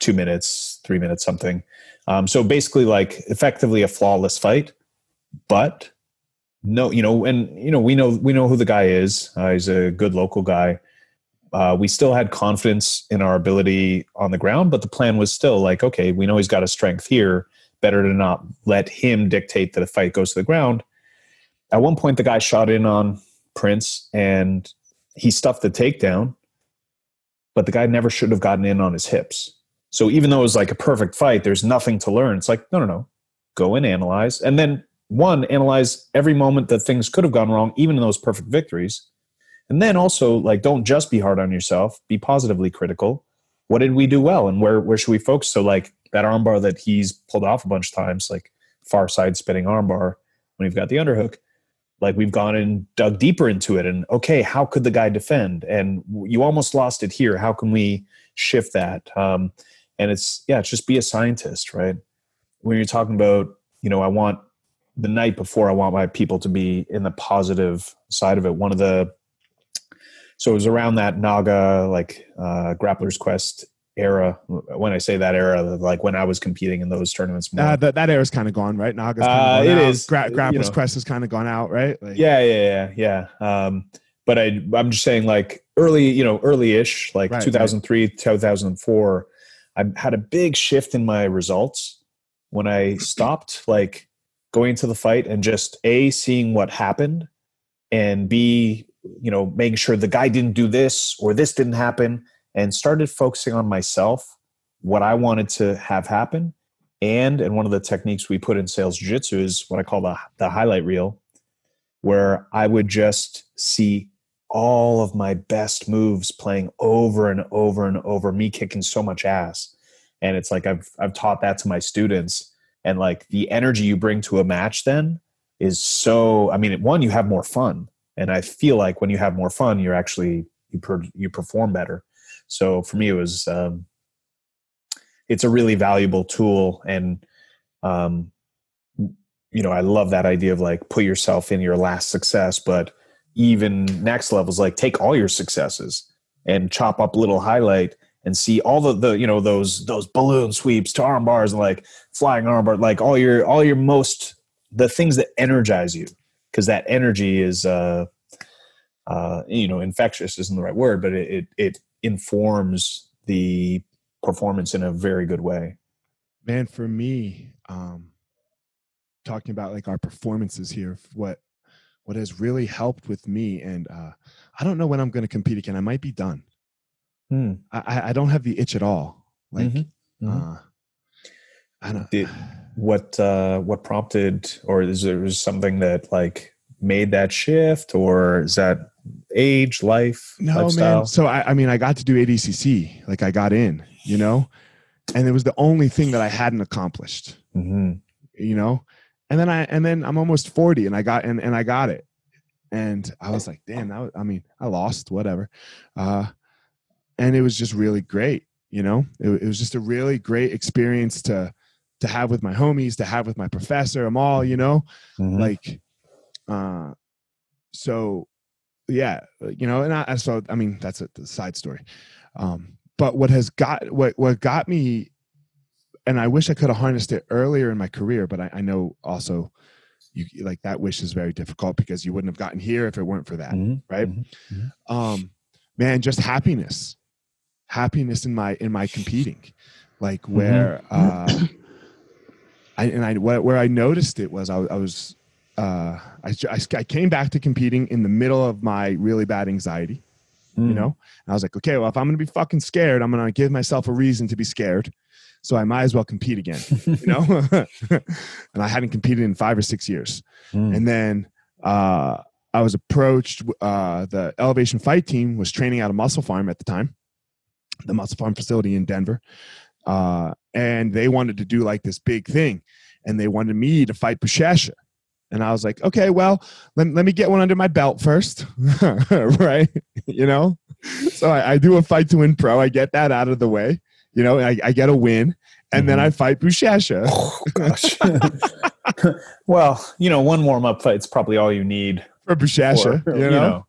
Speaker 2: two minutes, three minutes, something. Um, so basically, like effectively a flawless fight, but no, you know, and you know, we know we know who the guy is. Uh, he's a good local guy. Uh, we still had confidence in our ability on the ground, but the plan was still like, okay, we know he's got a strength here. Better to not let him dictate that the fight goes to the ground. At one point, the guy shot in on Prince and he stuffed the takedown, but the guy never should have gotten in on his hips. So even though it was like a perfect fight, there's nothing to learn. It's like, no, no, no, go and analyze. And then one, analyze every moment that things could have gone wrong, even in those perfect victories. And then also, like, don't just be hard on yourself, be positively critical. What did we do well and where, where should we focus? So, like, that armbar that he's pulled off a bunch of times, like far side spinning armbar when you've got the underhook, like we've gone and dug deeper into it. And okay, how could the guy defend? And you almost lost it here. How can we shift that? Um, and it's, yeah, it's just be a scientist, right? When you're talking about, you know, I want the night before, I want my people to be in the positive side of it. One of the so it was around that Naga like uh, Grappler's Quest era. When I say that era, like when I was competing in those tournaments.
Speaker 1: More. Uh, that that era's kind of gone, right? Naga's kind
Speaker 2: uh,
Speaker 1: it
Speaker 2: is.
Speaker 1: Gra- Grappler's. Quest has kind of gone out, right?
Speaker 2: Like, yeah, yeah, yeah, yeah. Um, but I, I'm just saying, like early, you know, early-ish, like right, 2003, right. 2004. I had a big shift in my results when I *clears throat* stopped, like going into the fight and just a seeing what happened and b you know making sure the guy didn't do this or this didn't happen and started focusing on myself what i wanted to have happen. And and one of the techniques we put in sales jiu-jitsu is what i call the, the highlight reel where i would just see all of my best moves playing over and over and over me kicking so much ass. And it's like i've i've taught that to my students. And like the energy you bring to a match then is so i mean one you have more fun. And i feel like when you have more fun you're actually you per, you perform better so for me it was um, it's a really valuable tool and um, you know i love that idea of like put yourself in your last success but even next levels like take all your successes and chop up little highlight and see all the, the you know those those balloon sweeps to arm bars and like flying arm bar like all your all your most the things that energize you because that energy is uh uh you know infectious isn't the right word but it, it it informs the performance in a very good way
Speaker 1: man for me um talking about like our performances here what what has really helped with me and uh i don't know when i'm going to compete again i might be done Hmm. I, I don't have the itch at all. Like, mm-hmm. Mm-hmm. Uh, I don't.
Speaker 2: Did, *sighs* what uh, what prompted, or is there something that like made that shift, or is that age, life,
Speaker 1: no,
Speaker 2: lifestyle?
Speaker 1: man. So I, I mean, I got to do ADCC. Like, I got in, you know, and it was the only thing that I hadn't accomplished. Mm-hmm. You know, and then I and then I'm almost forty, and I got and and I got it, and I was like, damn, that was, I mean, I lost, whatever. Uh, and it was just really great you know it, it, was just a really great experience to to have with my homies to have with my professor i'm all you know mm-hmm. like uh so yeah you know and i so i mean that's a, a side story um but what has got what what got me and i wish i could have harnessed it earlier in my career but i, I know also you like that wish is very difficult because you wouldn't have gotten here if it weren't for that mm-hmm. right mm-hmm. mm-hmm. um man just happiness happiness in my in my competing like mm-hmm. where uh I, and I where I noticed it was I, I was uh, I, I, I came back to competing in the middle of my really bad anxiety, you know? And I was like, okay, well, if I'm going to be fucking scared, I'm going to give myself a reason to be scared. So I might as well compete again, you know? *laughs* and I hadn't competed in five or six years.
Speaker 2: Mm.
Speaker 1: And then uh, I was approached. Uh, the Elevation Fight team was training out of Muscle Farm at the time, the Muscle Farm facility in Denver. Uh, and they wanted to do like this big thing. And they wanted me to fight Buchecha. And I was like, okay, well, let, let me get one under my belt first. *laughs* right. you know? So I, I do a fight to win pro. I get that out of the way. You know, I, I get a win. And then
Speaker 2: Mhm.
Speaker 1: I fight Buchecha.
Speaker 2: Oh, gosh. *laughs* well, you know, one warm up fight's probably all you need.
Speaker 1: For Buchecha.
Speaker 2: for,
Speaker 1: you know?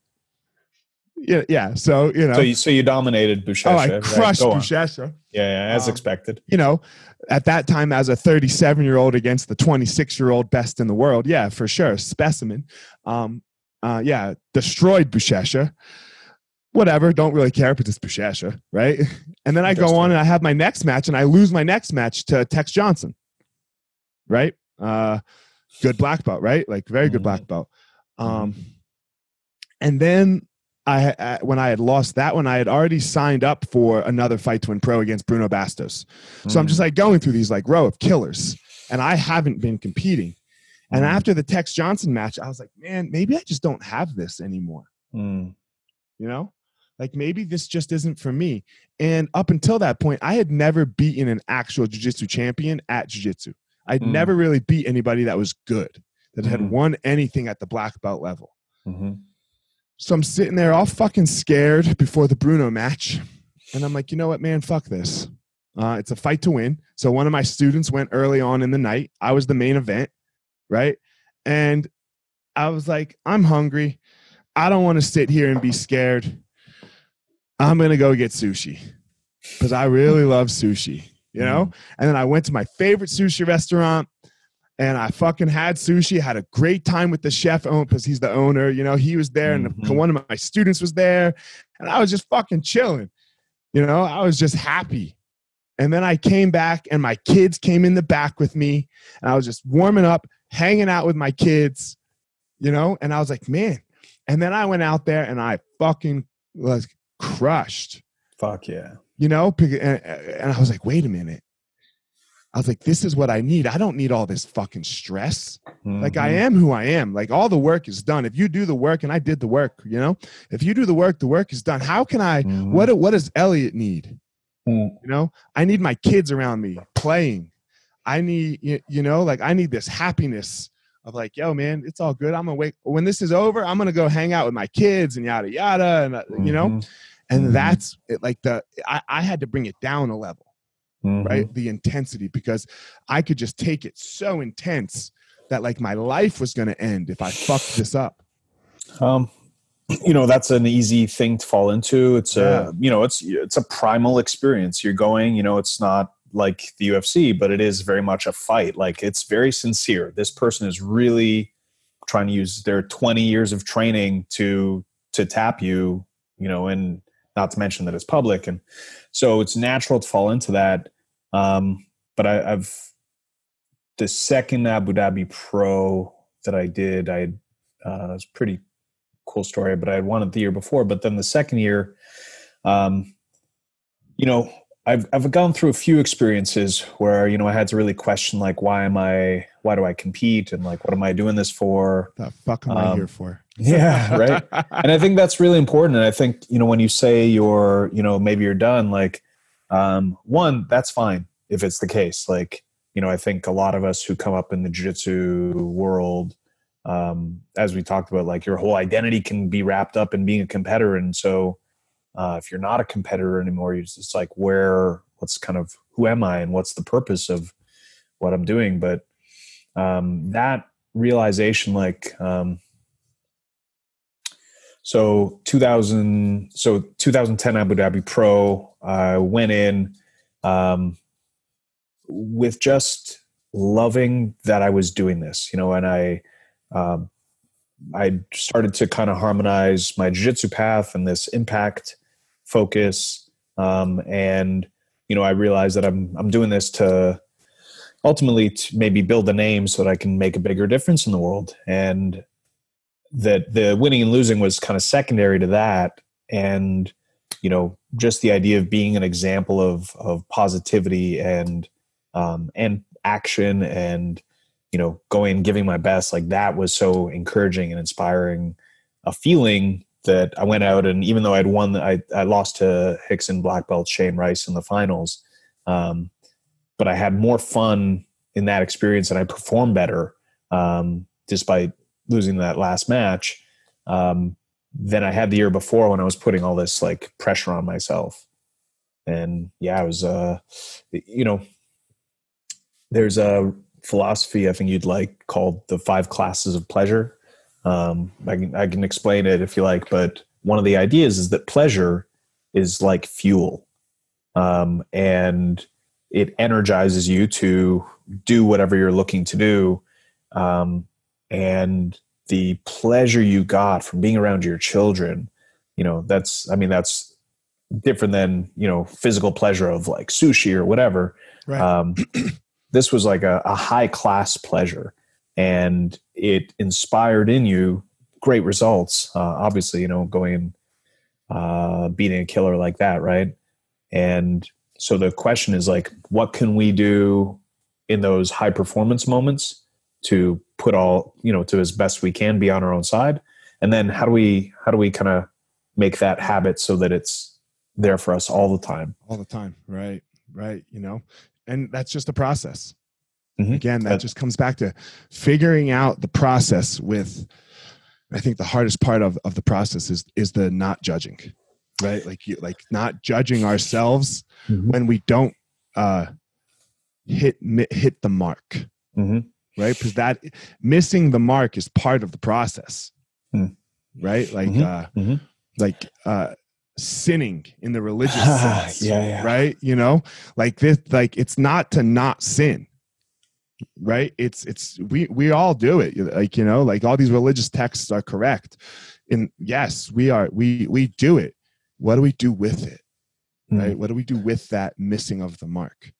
Speaker 1: Yeah, yeah. So, you know.
Speaker 2: So you so you dominated Buchecha.
Speaker 1: oh, I crushed
Speaker 2: on. Yeah, yeah, as
Speaker 1: Um,
Speaker 2: expected.
Speaker 1: you know, at that time as a 37 year old against the 26 year old best in the world, yeah, for sure, specimen. Um, uh, yeah, destroyed Buchecha. Whatever, don't really care if it's Buchecha, right? And then I go on and I have my next match and I lose my next match to Tex Johnson, right? Uh, good black belt, right? Like very good
Speaker 2: Mhm.
Speaker 1: black belt. Um, and then I, I when I had lost that one, I had already signed up for another fight to win pro against Bruno Bastos. So I'm
Speaker 2: Mm.
Speaker 1: just like going through these like row of killers, and I haven't been competing. And
Speaker 2: Mm.
Speaker 1: after the Tex Johnson match, I was like, man, maybe I just don't have this anymore.
Speaker 2: Mm.
Speaker 1: You know, like maybe this just isn't for me. And up until that point, I had never beaten an actual jiu-jitsu champion at jiu-jitsu. I'd
Speaker 2: Mm.
Speaker 1: never really beat anybody that was good, that had won anything at the black belt level.
Speaker 2: Mhm.
Speaker 1: So I'm sitting there all fucking scared before the Bruno match. And I'm like, you know what, man, fuck this. Uh, it's a fight to win. So one of my students went early on in the night. I was the main event, right? And I was like, I'm hungry. I don't want to sit here and be scared. I'm going to go get sushi because I really love sushi, you know? And then I went to my favorite sushi restaurant and I fucking had sushi. Had a great time with the chef because he's the owner. You know, he was there, and
Speaker 2: Mhm.
Speaker 1: one of my students was there, and I was just fucking chilling. You know, I was just happy. And then I came back, and my kids came in the back with me, and I was just warming up, hanging out with my kids. You know, and I was like, man. And then I went out there, and I fucking was crushed
Speaker 2: Fuck yeah.
Speaker 1: you know and i was like wait a minute i was like this is what i need. I don't need all this fucking stress. Like i
Speaker 2: Mhm.
Speaker 1: am who i am. Like all the work is done. If you do the work and i did the work you know? If you do the work the work is done. How can i
Speaker 2: Mhm.
Speaker 1: what what does elliott need?
Speaker 2: Mm.
Speaker 1: you know? I need my kids around me playing. I need you, you know like i need this happiness of like yo man it's all good. I'm gonna wait when this is over i'm gonna go hang out with my kids and yada yada and uh, you know?
Speaker 2: Mhm.
Speaker 1: and
Speaker 2: Mhm.
Speaker 1: that's it, like the I, I had to bring it down a level
Speaker 2: Mhm.
Speaker 1: right the intensity because i could just take it so intense that like my life was going to end if i fucked this up
Speaker 2: Um, you know, that's an easy thing to fall into. It's
Speaker 1: Yeah.
Speaker 2: a, you know, it's it's a primal experience. You're going, you know, it's not like the UFC, but it is very much a fight. Like it's very sincere. This person is really trying to use their 20 years of training to to tap you, you know, and not to mention that it's public, and so it's natural to fall into that. Um, but I, I've the second Abu Dhabi Pro that I did, I uh, it was pretty cool story, but I had won it the year before. But then the second year, um, you know, I've I've gone through a few experiences where you know I had to really question like why am I why do I compete and like what am I doing this for?
Speaker 1: the fuck am i
Speaker 2: Um,
Speaker 1: here for *laughs*
Speaker 2: Yeah, right. and I think that's really important. And I think you know when you say you're you know maybe you're done, like um, one that's fine if it's the case. Like you know I think a lot of us who come up in the jiu-jitsu world um, as we talked about, like your whole identity can be wrapped up in being a competitor. And so, uh, if you're not a competitor anymore, you're just like, where, what's kind of, who am I and what's the purpose of what I'm doing? But um, that realization, like, um, so 2000, so 2010 Abu Dhabi Pro, I went in um, with just loving that I was doing this, you know, and I, um, I started to kind of harmonize my jiu-jitsu path and this impact focus. Um, and, you know, I realized that I'm, I'm doing this to ultimately to maybe build a name so that I can make a bigger difference in the world. And that the winning and losing was kind of secondary to that. and you know just the idea of being an example of of positivity and um, and action and you know going and giving my best like that was so encouraging and inspiring a feeling that I went out and even though I'd won, I, I lost to Rickson black belt Shane Rice in the finals. Um, but I had more fun in that experience and I performed better um, despite losing that last match um, than I had the year before when I was putting all this like pressure on myself. And yeah, I was, uh, you know, there's a philosophy I think you'd like called the five classes of pleasure. Um, I can I can explain it if you like, but one of the ideas is that pleasure is like fuel, um, and it energizes you to do whatever you're looking to do, um, and the pleasure you got from being around your children, you know, that's I mean that's different than you know physical pleasure of like sushi or whatever. Right. Um, *clears throat* this was like a, a high class pleasure and it inspired in you great results. Uh, obviously, you know, going uh, beating a killer like that, right? And so the question is like, what can we do in those high performance moments to put all you know to as best we can be on our own side, and then how do we how do we kind of make that habit so that it's there for us all the time?
Speaker 1: All the time, right? Right. You know, and that's just a process Mm-hmm. Again, that just comes back to figuring out the process with I think the hardest part of, of the process is is the not judging. Right? Like you like not judging ourselves mm-hmm. when we don't uh hit hit the mark. Mm-hmm. Right? Because that missing the mark is part of the process. Mm. Right? Like mm-hmm. uh mm-hmm. like uh sinning in the religious *sighs* sense. yeah, yeah. Right? You know? Like this like it's not to not sin right it's it's we we all do it like you know like all these religious texts are correct and yes we are we we do it what do we do with it right mm what do we do with that missing of the mark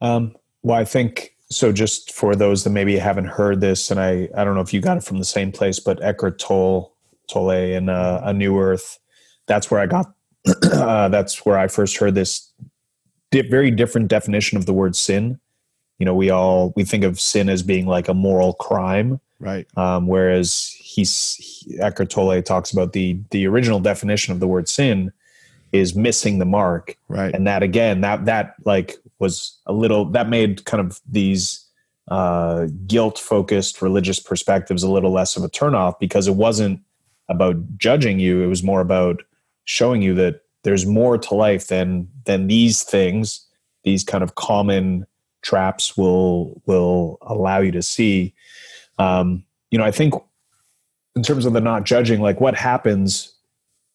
Speaker 2: um well i think so just for those that maybe haven't heard this and i i don't know if you got it from the same place but Eckhart Tolle Tolle and uh, a new earth that's where i got *clears throat* uh, that's where i first heard this di- very different definition of the word sin. You know we all we think of sin as being like a moral crime.
Speaker 1: Right.
Speaker 2: Um, whereas he's he, Eckhart Tolle talks about the the original definition of the word sin is missing the mark.
Speaker 1: Right.
Speaker 2: And that again that that like was a little that made kind of these uh, guilt focused religious perspectives a little less of a turnoff because it wasn't about judging you it was more about showing you that there's more to life than than these things these kind of common traps will will allow you to see. Um, you know, I think in terms of the not judging, like what happens,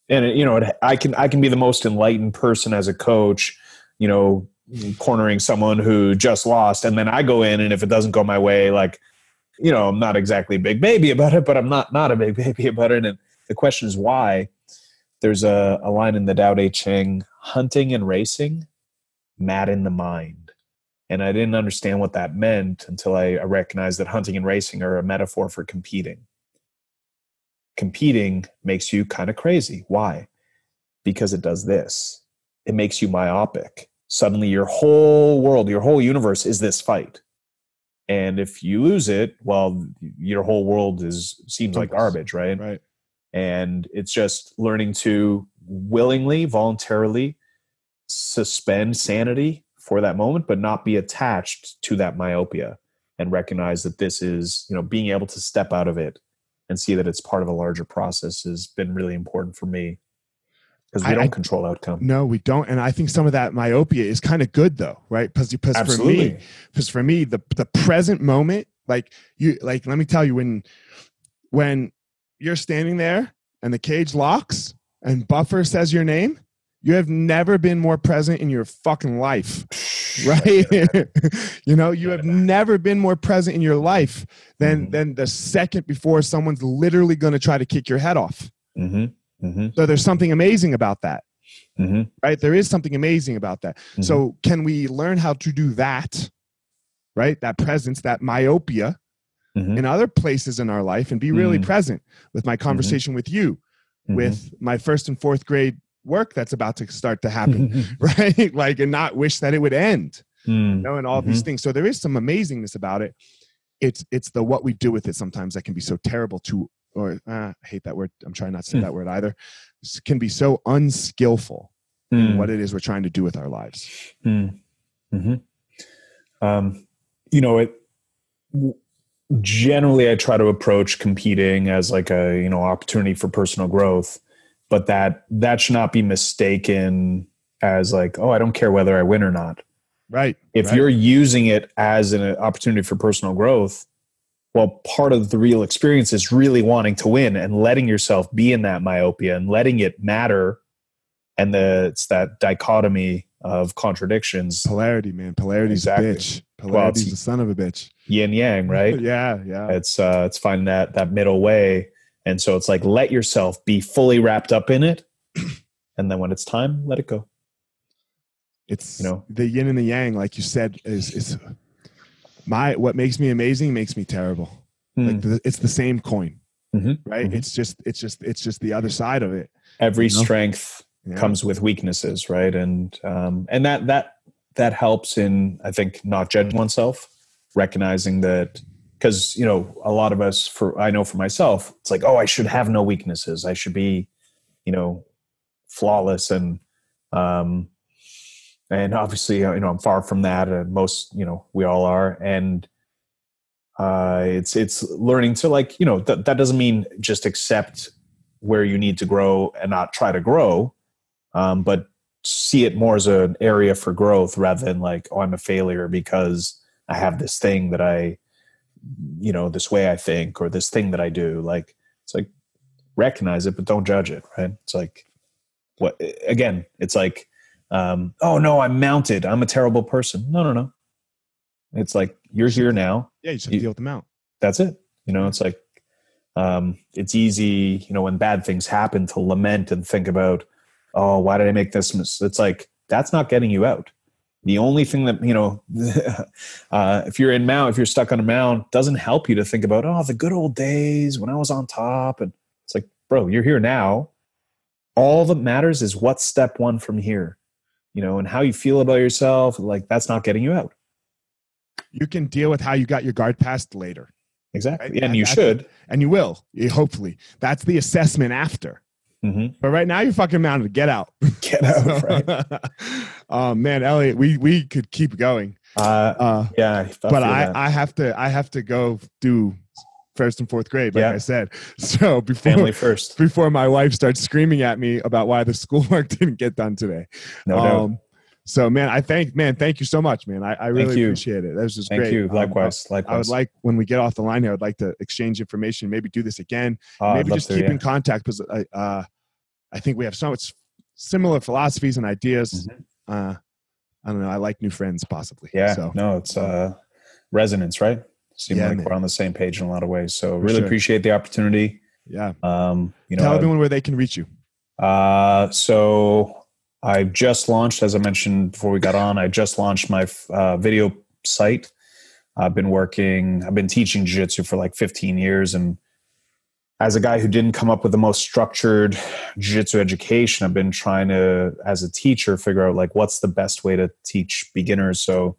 Speaker 2: and you know, I can I can be the most enlightened person as a coach. You know, cornering someone who just lost, and then I go in, and if it doesn't go my way, like you know, I'm not exactly a big baby about it, but I'm not not a big *laughs* baby about it. And the question is why. There's a, a line in the Tao Te Ching: hunting and racing, madden the mind and I didn't understand what that meant until I recognized that hunting and racing are a metaphor for competing. Competing makes you kind of crazy. Why? Because it does this it makes you myopic. Suddenly, your whole world, your whole universe is this fight. And if you lose it, well, your whole world is seems like garbage, right?
Speaker 1: Right.
Speaker 2: And it's just learning to willingly, voluntarily suspend sanity for that moment, but not be attached to that myopia and recognize that this is, you know, being able to step out of it and see that it's part of a larger process has been really important for me because we I, don't control outcome.
Speaker 1: No, we don't. And I think some of that myopia is kind of good though, right? Because because for me, because for me, the the present moment, like you, like let me tell you, when when you're standing there and the cage locks and Buffer says your name, you have never been more present in your fucking life. Right? *laughs* you know, you have never been more present in your life than mm-hmm. than the second before someone's literally going to try to kick your head off. Mm-hmm. Mm-hmm. So there's something amazing about that. Mm-hmm. Right? There is something amazing about that. Mm-hmm. So can we learn how to do that? Right? That presence, that myopia mm-hmm. in other places in our life and be really present with my conversation with you with my first and fourth grade work that's about to start to happen, *laughs* *laughs* right? Like, and not wish that it would end, you
Speaker 2: Mm,
Speaker 1: know, and all these things. So there is some amazingness about it. It's it's the what we do with it sometimes that can be so terrible to, or uh, I hate that word. I'm trying not to say
Speaker 2: Hmm.
Speaker 1: that word either. Can be so unskillful in
Speaker 2: mm.
Speaker 1: what it is we're trying to do with our lives.
Speaker 2: Mm. hmm Um, you know, it generally I try to approach competing as like a you know opportunity for personal growth, but that that should not be mistaken as like oh I don't care whether I win or not.
Speaker 1: Right.
Speaker 2: If
Speaker 1: right.
Speaker 2: you're using it as an opportunity for personal growth, well, part of the real experience is really wanting to win and letting yourself be in that myopia and letting it matter. And the it's that dichotomy of contradictions,
Speaker 1: polarity, man. Polarity's
Speaker 2: Exactly.
Speaker 1: a bitch. Polarity's
Speaker 2: it's-
Speaker 1: a son of a bitch.
Speaker 2: yin yang, right? *laughs*
Speaker 1: yeah, yeah.
Speaker 2: It's uh, it's finding that that middle way, and so it's like let yourself be fully wrapped up in it, *clears throat* and then when it's time, let it go.
Speaker 1: It's
Speaker 2: you know.
Speaker 1: the yin and the yang, like you said, is is my what makes me amazing makes me terrible. Like
Speaker 2: Hmm.
Speaker 1: the, it's the same coin,
Speaker 2: Mhm,
Speaker 1: right?
Speaker 2: mhm.
Speaker 1: It's just it's just it's just the other side of it.
Speaker 2: Every
Speaker 1: you know?
Speaker 2: strength
Speaker 1: Yeah.
Speaker 2: comes with weaknesses, right? And um, and that that that helps in I think not judging oneself, recognizing that because you know a lot of us for I know for myself, it's like oh I should have no weaknesses, I should be, you know, flawless and um, and obviously uh, you know I'm far from that, and most you know we all are, and uh, it's it's learning to like you know that that doesn't mean just accept where you need to grow and not try to grow um, but see it more as an area for growth rather than like oh i'm a failure because i have this thing that i you know this way i think or this thing that i do. Like it's like recognize it but don't judge it right? It's like what again it's like um, oh no i'm mounted. I'm a terrible person. No no no. It's like you're here now.
Speaker 1: Yeah, you just
Speaker 2: You-
Speaker 1: to deal with the mount.
Speaker 2: that's it. You know it's like um, it's easy you know when bad things happen to lament and think about oh why did i make this mis-? it's like that's not getting you out. The only thing that you know *laughs* uh, if you're in mount if you're stuck on a mount doesn't help you to think about oh the good old days when i was on top and it's like bro you're here now. All that matters is what's step one from here you know and how you feel about yourself like that's not getting you out
Speaker 1: You can deal with how you got your guard passed later,
Speaker 2: exactly
Speaker 1: Right?
Speaker 2: and you should
Speaker 1: and you will. Hopefully, that's the assessment after.
Speaker 2: hmm
Speaker 1: But right now, you're fucking mounted. Get out. *laughs*
Speaker 2: get out right *laughs*
Speaker 1: oh man, Elliott, we we could keep going.
Speaker 2: uh,
Speaker 1: Uh,
Speaker 2: Yeah,
Speaker 1: but I,
Speaker 2: that.
Speaker 1: I have to I have to go do first and fourth grade, like
Speaker 2: Yeah.
Speaker 1: I said. *laughs* So before
Speaker 2: family first.
Speaker 1: before my wife starts screaming at me about why the *laughs* schoolwork didn't get done today.
Speaker 2: No doubt.
Speaker 1: Um, so man, I thank man, thank you so much, man. I, I really appreciate it. That was just
Speaker 2: Thank
Speaker 1: great.
Speaker 2: you.
Speaker 1: Um,
Speaker 2: Likewise.
Speaker 1: I would like when we get off the line here, I'd like to exchange information, maybe do this again,
Speaker 2: I'd
Speaker 1: maybe just
Speaker 2: to,
Speaker 1: keep
Speaker 2: yeah.
Speaker 1: in contact because I, uh, I think we have so much similar philosophies and ideas.
Speaker 2: Mhm.
Speaker 1: Uh, I don't know. I like new friends, possibly.
Speaker 2: Yeah.
Speaker 1: So
Speaker 2: No, it's uh, resonance, right? Seem
Speaker 1: Yeah,
Speaker 2: like
Speaker 1: man.
Speaker 2: we're on the same page in a lot of ways. So
Speaker 1: For
Speaker 2: really
Speaker 1: sure.
Speaker 2: appreciate the opportunity.
Speaker 1: yeah.
Speaker 2: Um, you know,
Speaker 1: Tell everyone where they can reach you.
Speaker 2: Uh, so I just launched, as I mentioned before we got on, I just launched my uh, video site. I've been working, I've been teaching jiu-jitsu for like 15 years. And as a guy who didn't come up with the most structured jiu-jitsu education, I've been trying to, as a teacher, figure out like what's the best way to teach beginners. So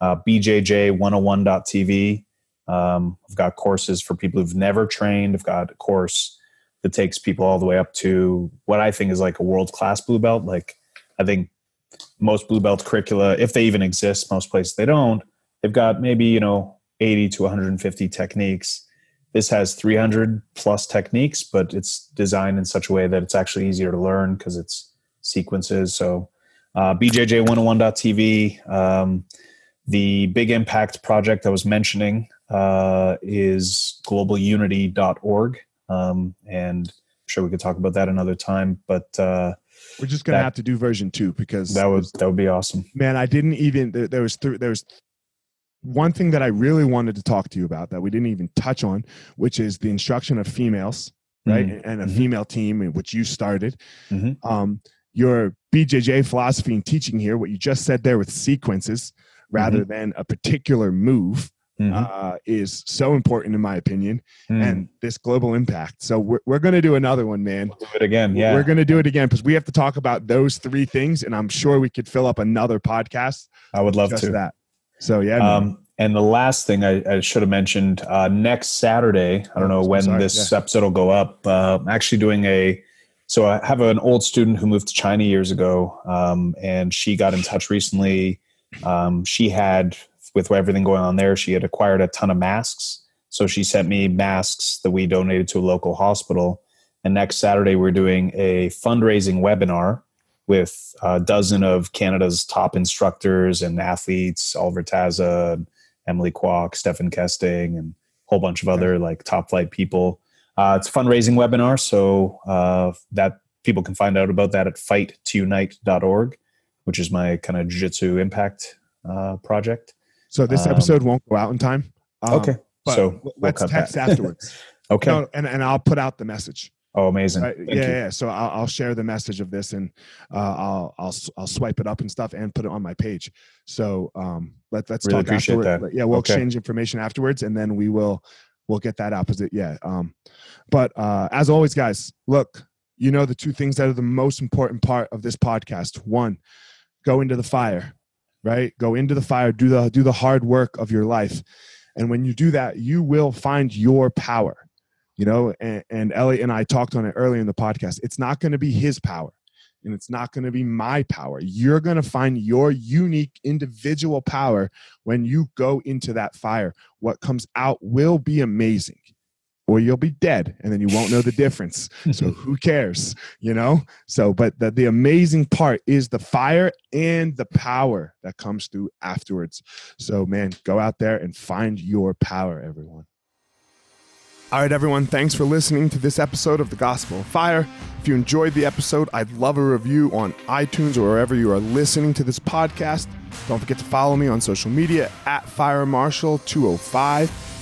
Speaker 2: uh, BJJ101.tv. Um, I've got courses for people who've never trained. I've got a course that takes people all the way up to what I think is like a world class blue belt. Like I think most blue belt curricula, if they even exist, most places they don't, they've got maybe, you know, 80 to 150 techniques. This has 300 plus techniques, but it's designed in such a way that it's actually easier to learn because it's sequences. So uh, BJJ101.tv, um, the Big Impact project I was mentioning uh, is globalunity.org. Um, and I'm sure we could talk about that another time, but uh,
Speaker 1: We're just gonna
Speaker 2: That-
Speaker 1: have to do version two because
Speaker 2: that would that would be awesome.
Speaker 1: man, I didn't even there, there was th- there was one thing that I really wanted to talk to you about that we didn't even touch on, which is the instruction of females, right?
Speaker 2: Mhm.
Speaker 1: And a
Speaker 2: Mhm.
Speaker 1: female team, in which you started.
Speaker 2: Mhm.
Speaker 1: Um, your BJJ philosophy and teaching here, what you just said there with sequences rather
Speaker 2: Mm-hmm.
Speaker 1: than a particular move, mm-hmm. uh, is so important in my opinion, mm. and this global impact. So we're we're gonna do another one, man.
Speaker 2: We'll do it again. Yeah,
Speaker 1: we're gonna do it again because we have to talk about those three things, and I'm sure we could fill up another podcast.
Speaker 2: I would love to
Speaker 1: that. So yeah.
Speaker 2: Um, and the last thing I, I should have mentioned uh, next Saturday. I don't know when sorry, this yeah. episode will go up. Uh, I'm actually doing a. So I have an old student who moved to China years ago, um, and she got in touch recently. Um, she had with everything going on there, she had acquired a ton of masks. So she sent me masks that we donated to a local hospital. And next Saturday, we're doing a fundraising webinar with a dozen of Canada's top instructors and athletes, Olivier Taza, Emily Kwok, Stephan Kesting, and a whole bunch of other like top flight people. Uh, it's a fundraising webinar, so uh, that people can find out about that at fight2unite.org, which is my kind of jiu-jitsu impact uh, project.
Speaker 1: So this um, episode won't go out in time.
Speaker 2: Um, okay.
Speaker 1: so let's we'll text *laughs* afterwards.
Speaker 2: okay. No,
Speaker 1: and, and I'll put out the message.
Speaker 2: Oh, amazing!
Speaker 1: Right? Yeah, yeah. So I'll, I'll, share the message of this, and uh, I'll I'll I'll swipe it up and stuff, and put it on my page. So um, let let's
Speaker 2: really
Speaker 1: talk
Speaker 2: afterwards.
Speaker 1: That. Yeah, we'll okay. exchange information afterwards, and then we will we'll get that opposite. Yeah. Um, but uh, as always, guys, look, you know the two things that are the most important part of this podcast. One, go into the fire right? Go into the fire do the do the hard work of your life. And when you do that you will find your power you know? And, and elliott and i talked on it earlier in the podcast. It's not going to be his power and it's not going to be my power. You're going to find your unique individual power when you go into that fire. What comes out will be amazing or you'll be dead and then you won't know the *laughs* difference. so who *laughs* cares, you know? So, but the, the amazing part is the fire and the power that comes through afterwards. So, man, go out there and find your power, everyone. All right, everyone, thanks for listening to this episode of The Gospel of Fire. If you enjoyed the episode, I'd love a review on iTunes or wherever you are listening to this podcast. Don't forget to follow me on social media at Fire Marshall 205